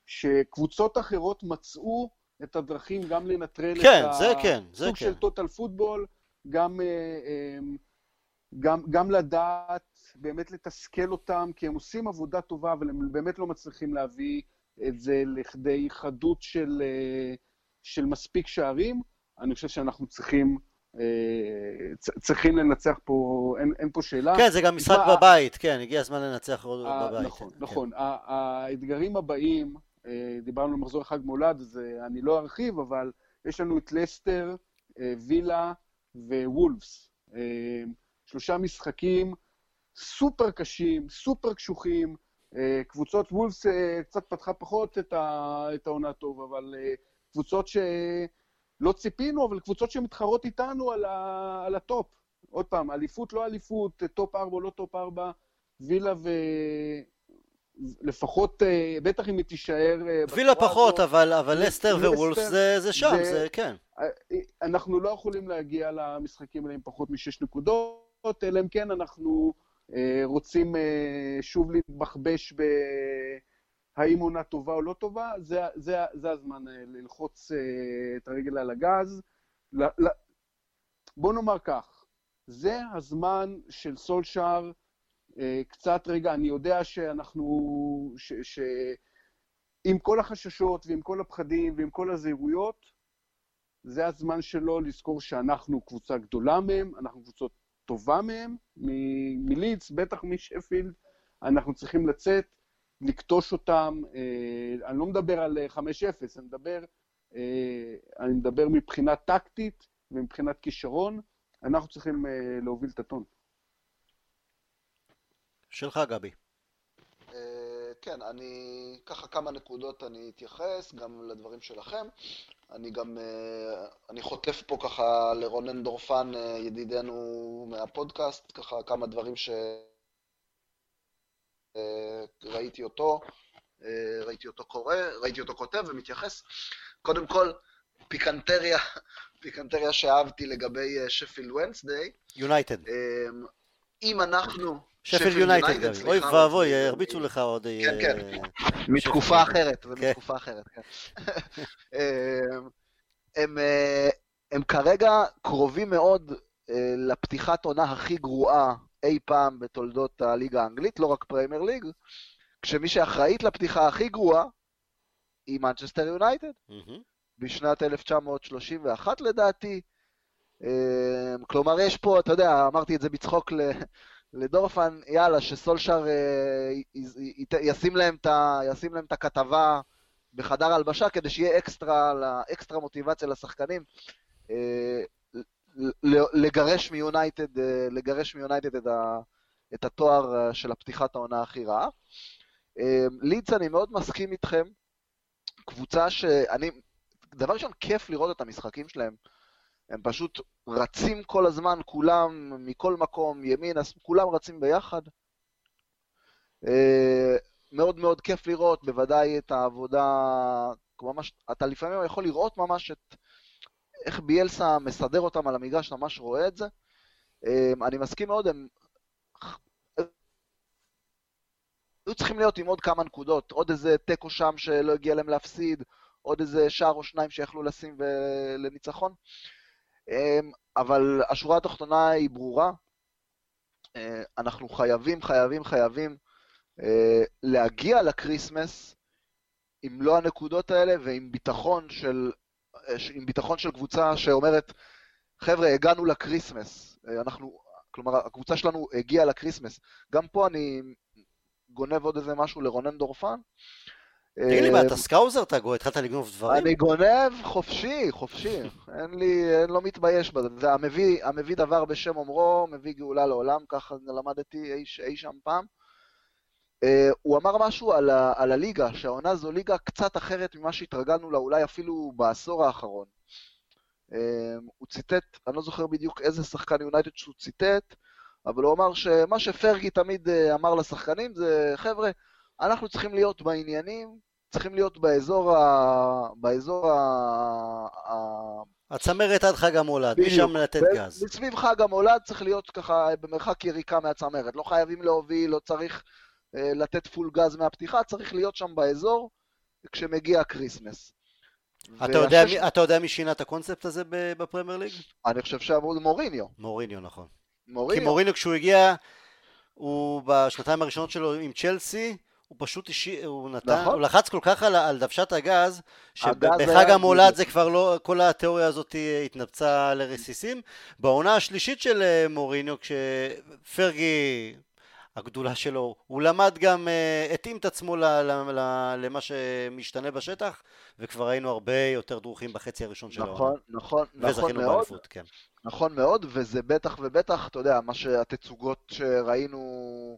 שקבוצות אחרות מצאו את הדרכים גם לנטרל כן, את זה כן, זה הסוג כן. של טוטל פוטבול, גם, אה, אה, גם, גם לדעת באמת לתסכל אותם, כי הם עושים עבודה טובה, אבל הם באמת לא מצליחים להביא את זה לכדי חדות של, של מספיק שערים. אני חושב שאנחנו צריכים אה, צריכים לנצח פה, אין, אין פה שאלה. כן, זה גם משחק מה... בבית, כן, הגיע הזמן לנצח עוד בבית. נכון, כן. נכון. האתגרים הבאים, אה, דיברנו על מחזור אחד מולד, אז אה, אני לא ארחיב, אבל יש לנו את לסטר, וילה ווולפס. שלושה משחקים סופר קשים, סופר קשוחים. קבוצות וולפס קצת פתחה פחות את העונה טוב, אבל קבוצות ש... לא ציפינו, אבל קבוצות שמתחרות איתנו על, ה, על הטופ. עוד פעם, אליפות, לא אליפות, top 4 או לא top 4, וילה ו... לפחות, אה, בטח אם היא תישאר... אה, וילה פחות, אבל, אבל לסטר ווולף זה, זה שם, זה, זה כן. אה, אנחנו לא יכולים להגיע למשחקים האלה עם פחות משש נקודות, אלא אם כן אנחנו רוצים שוב להתבחבש ב... האם עונה טובה או לא טובה, זה, זה, זה הזמן אה, ללחוץ אה, את הרגל על הגז. בוא נאמר כך, זה הזמן של סולשאר, אה, קצת רגע, אני יודע שאנחנו, ש, ש, עם כל החששות ועם כל הפחדים ועם כל הזהירויות, זה הזמן שלו לזכור שאנחנו קבוצה גדולה מהם, אנחנו קבוצה טובה מהם, מלידס, בטח משפילד, אנחנו צריכים לצאת לכתוש אותם, אה, אני לא מדבר על 5-0, אה, אני מדבר, אה, אני מדבר מבחינה טקטית ומבחינת כישרון, אנחנו צריכים להוביל את הטון. שלך, גבי. כן, אני, ככה כמה נקודות אני אתייחס, גם לדברים שלכם. אני גם, אני חוטף פה ככה לרונן דורפן, ידידנו מהפודקאסט, ככה כמה דברים ש... אה, ראיתי אותו, אה, ראיתי אותו קורא, ראיתי אותו כותב ומתייחס. קודם כל, פיקנטריה, [laughs] פיקנטריה שאהבתי לגבי שפילד ונסדיי. יונייטד. אם אנחנו... שפילד יונייטד אוי ואבוי, הרביצו לך עוד... כן, אה, כן, מתקופה אחרת, זה כן. מתקופה אחרת, כן. [laughs] הם כרגע קרובים מאוד לפתיחת עונה הכי גרועה אי פעם בתולדות הליגה האנגלית, לא רק פרמייר ליג, כשמי שאחראית לפתיחה הכי גרועה היא מנצ'סטר יונייטד, בשנת 1931 לדעתי. אמ, כלומר, יש פה, אתה יודע, אמרתי את זה בצחוק לדורפן, יאללה, שסולשר אה, ישים להם את הכתבה בחדר הלבשה כדי שיהיה אקסטרה, אקסטרה מוטיבציה לשחקנים. אה, לגרש מיונייטד, אה, לגרש מיונייטד את, ה, את התואר של הפתיחת העונה הכי רעה. לידס, אני מאוד מסכים איתכם. קבוצה שאני, דבר ראשון, כיף לראות את המשחקים שלהם. הם פשוט רצים כל הזמן, כולם, מכל מקום, ימין, אז כולם רצים ביחד. מאוד מאוד כיף לראות, בוודאי את העבודה, ממש, אתה לפעמים יכול לראות ממש את, איך ביאלסה מסדר אותם על המגרש, ממש רואה את זה. אמ, אני מסכים מאוד, הם היו צריכים להיות עם עוד כמה נקודות, עוד איזה תיקו שם שלא הגיע להם להפסיד, עוד איזה שער או שניים שיכלו לשים לניצחון. אמ, אבל השורה התחתונה היא ברורה. אה, אנחנו חייבים, חייבים, חייבים אה, להגיע לקריסמס עם מלוא הנקודות האלה ועם ביטחון של עם ביטחון של קבוצה שאומרת, חבר'ה, הגענו לקריסמס. אה, אנחנו, כלומר, הקבוצה שלנו הגיעה לקריסמס. גם פה אני גונב עוד איזה משהו לרונן דורפן. תגיד לי, מה, אתה Scouser? אתה התחלת לגנוב דברים? אני גונב חופשי, חופשי. [laughs] אין לי, אין לא מתבייש בזה. זה המביא, המביא דבר בשם אומרו, מביא גאולה לעולם, ככה למדתי אי, אי שם פעם. אה, הוא אמר משהו על, ה, על הליגה, שהעונה זו ליגה קצת אחרת ממה שהתרגלנו לה אולי אפילו בעשור האחרון. הוא ציטט, אני לא זוכר בדיוק איזה שחקן יונייטד שהוא ציטט, אבל הוא אמר שמה שפרגי תמיד אמר לשחקנים זה, חבר'ה, אנחנו צריכים להיות בעניינים, צריכים להיות באזור ה... באזור ה... הצמרת עד חג המולד, משם לתת גז. מסביב חג המולד צריך להיות ככה במרחק יריקה מהצמרת. לא חייבים להוביל, לא צריך אה, לתת פול גז מהפתיחה, צריך להיות שם באזור כשמגיע הקריסמס. אתה יודע, מי, אתה יודע מי שינה את הקונספט הזה בפרמייר ליג? אני חושב שאמרו מוריניו. מוריניו, נכון. מוריניו. כי מוריניו כשהוא הגיע, הוא בשנתיים הראשונות שלו עם צ'לסי, הוא פשוט אישי, הוא נתן, נכון. הוא לחץ כל כך על, על דוושת הגז, שבחג המולד זה כבר לא, כל התיאוריה הזאת התנפצה לרסיסים. בעונה השלישית של אה, מוריניו, כשפרגי, הגדולה שלו, הוא למד גם, אה, התאים את עצמו ל, ל, ל, למה שמשתנה בשטח, וכבר היינו הרבה יותר דרוכים בחצי הראשון של נכון, העונה. נכון, נכון, נכון מאוד. באליפות, כן. נכון מאוד, וזה בטח ובטח, אתה יודע, מה שהתצוגות שראינו,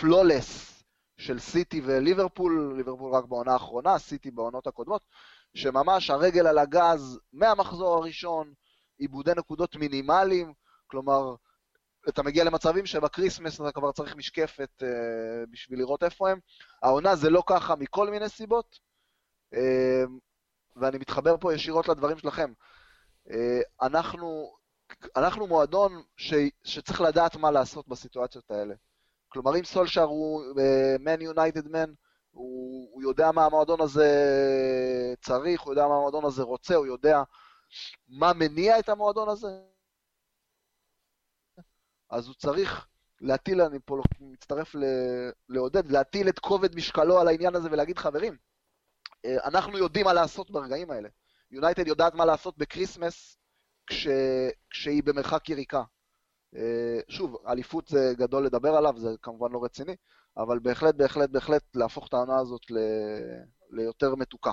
פלולס, של סיטי וליברפול, ליברפול רק בעונה האחרונה, סיטי בעונות הקודמות, שממש הרגל על הגז מהמחזור הראשון, עיבודי נקודות מינימליים, כלומר, אתה מגיע למצבים שבקריסמס אתה כבר צריך משקפת אה, בשביל לראות איפה הם. העונה זה לא ככה מכל מיני סיבות, אה, ואני מתחבר פה ישירות לדברים שלכם. אה, אנחנו, אנחנו מועדון ש, שצריך לדעת מה לעשות בסיטואציות האלה. כלומר, אם סולשר הוא Man United man, הוא יודע מה המועדון הזה צריך, הוא יודע מה המועדון הזה רוצה, הוא יודע מה מניע את המועדון הזה, אז הוא צריך להטיל, אני פה מצטרף לעודד, להטיל את כובד משקלו על העניין הזה ולהגיד, חברים, אה, אנחנו יודעים מה לעשות ברגעים האלה. יונייטד יודעת מה לעשות בקריסמס כש, כשהיא במרחק יריקה. אה, שוב, אליפות זה גדול לדבר עליו, זה כמובן לא רציני, אבל בהחלט, בהחלט, בהחלט להפוך את העונה הזאת ל... ליותר מתוקה.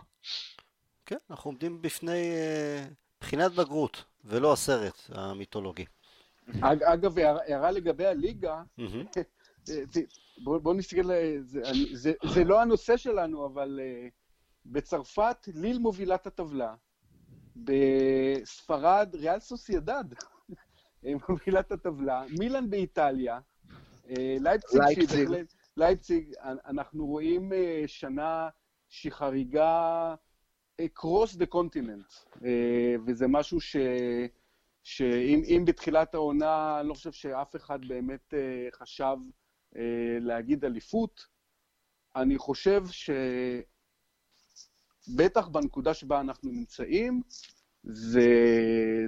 כן, אנחנו עומדים בפני אה, בחינת בגרות, ולא הסרט המיתולוגי. אגב, הערה לגבי הליגה, אה, בואו נסתכל, זה, זה, זה לא הנושא שלנו, אבל בצרפת ליל מובילת הטבלה, בספרד ריאל סוסיידד. מובילה את הטבלה, מילאן באיטליה, אה, לייפציג, לייפציג. לייפציג, אנחנו רואים אה, שנה שהיא חריגה across the continent, אה, וזה משהו ש... שאם בתחילת העונה, אני לא חושב שאף אחד באמת חשב להגיד אליפות, אני חושב שבטח בנקודה שבה אנחנו נמצאים, זה,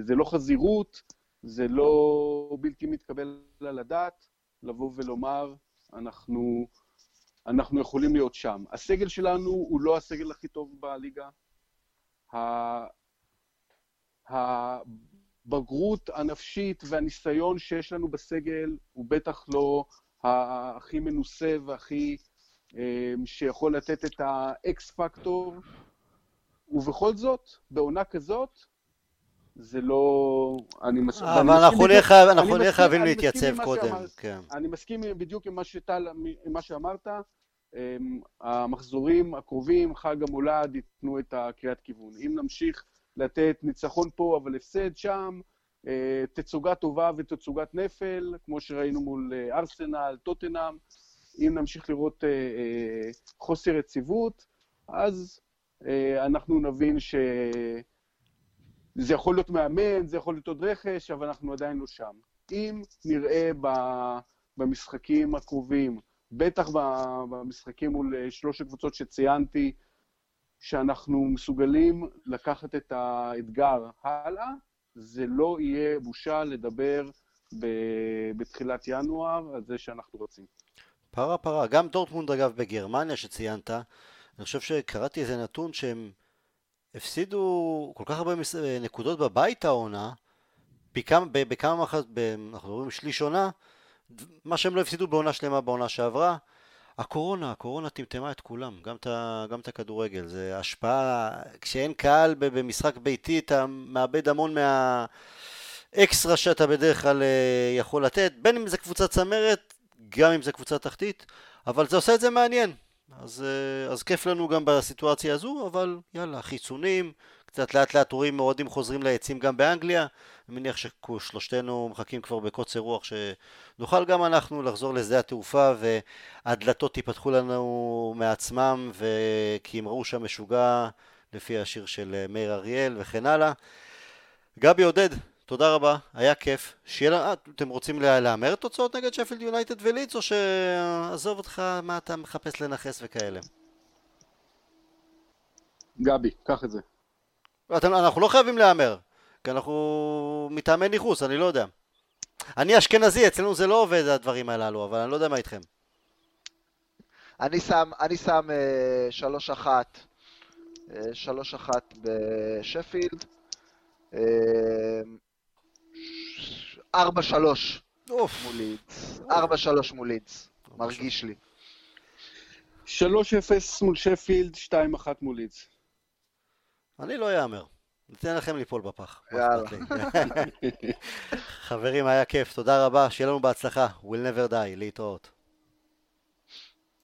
זה לא חזירות, זה לא בלתי מתקבל על הדעת לבוא ולומר, אנחנו, אנחנו יכולים להיות שם. הסגל שלנו הוא לא הסגל הכי טוב בליגה. הבגרות הנפשית והניסיון שיש לנו בסגל הוא בטח לא הכי מנוסה והכי אה, שיכול לתת את האקס פקטור, ובכל זאת, בעונה כזאת, זה לא... אני מס... אבל אנחנו נהיה חייב, אנחנו נהיה חייבים להתייצב קודם, כן. אני מסכים בדיוק עם מה, שטל, עם מה שאמרת. אמ, המחזורים הקרובים, חג המולד, ייתנו את הקריאת כיוון. אם נמשיך לתת ניצחון פה אבל הפסד שם, אה, תצוגה טובה ותצוגת נפל, כמו שראינו מול אה, ארסנל, טוטנאם, אם נמשיך לראות אה, חוסר יציבות, אז אנחנו נבין ש... זה יכול להיות מאמן, זה יכול להיות עוד רכש, אבל אנחנו עדיין לא שם. אם נראה במשחקים הקרובים, בטח במשחקים מול אה, שלוש הקבוצות שציינתי, שאנחנו מסוגלים לקחת את האתגר הלאה, זה לא יהיה בושה לדבר בתחילת ינואר על זה שאנחנו רוצים. פרה פרה, גם דורטמונד אגב בגרמניה שציינת, אני חושב שקראתי איזה נתון שהם הפסידו כל כך הרבה נקודות בבית העונה, בכמה, בכמה מחז... אנחנו מדברים שליש עונה, מה שהם לא הפסידו בעונה שלמה בעונה שעברה. הקורונה, הקורונה טמטמה את כולם, גם את, גם את הכדורגל, זה השפעה, כשאין קהל במשחק ביתי אתה מאבד המון מהאקסטרה שאתה בדרך כלל אה, יכול לתת, בין אם זה קבוצת צמרת, גם אם זה קבוצת תחתית, אבל זה עושה את זה מעניין, אז, אה, אז כיף לנו גם בסיטואציה הזו, אבל יאללה, חיסונים, קצת לאט לאט רואים אוהדים חוזרים ליציעים גם באנגליה. אני מניח ששלושתנו מחכים כבר בקוצר רוח שנוכל גם אנחנו לחזור לשדה התעופה והדלתות ייפתחו לנו מעצמם וכי הם ראו שם משוגע לפי השיר של מאיר אריאל וכן הלאה. גבי עודד, תודה רבה, היה כיף. שיהיה, אתם רוצים להמר תוצאות נגד שפילד יונייטד ולידס, או שעזוב אותך מה אתה מחפש לנכס וכאלה? גבי, קח את זה. אנחנו לא חייבים להמר, כי אנחנו מטעמי ניכוס, אני לא יודע. אני אשכנזי, אצלנו זה לא עובד הדברים הללו, אבל אני לא יודע מה איתכם. אני שם, אני שם אה, שלוש אחת, אה, שלוש אחת בשפילד. אה, ארבע שלוש מול לידס. מול מרגיש לי. שלוש אפס מול שפילד, שתיים אחת מול לידס. אני לא אאמר. ניתן לכם ליפול בפח. יאללה. [laughs] חברים, היה כיף, תודה רבה, שיהיה לנו בהצלחה. Will never die, להתראות.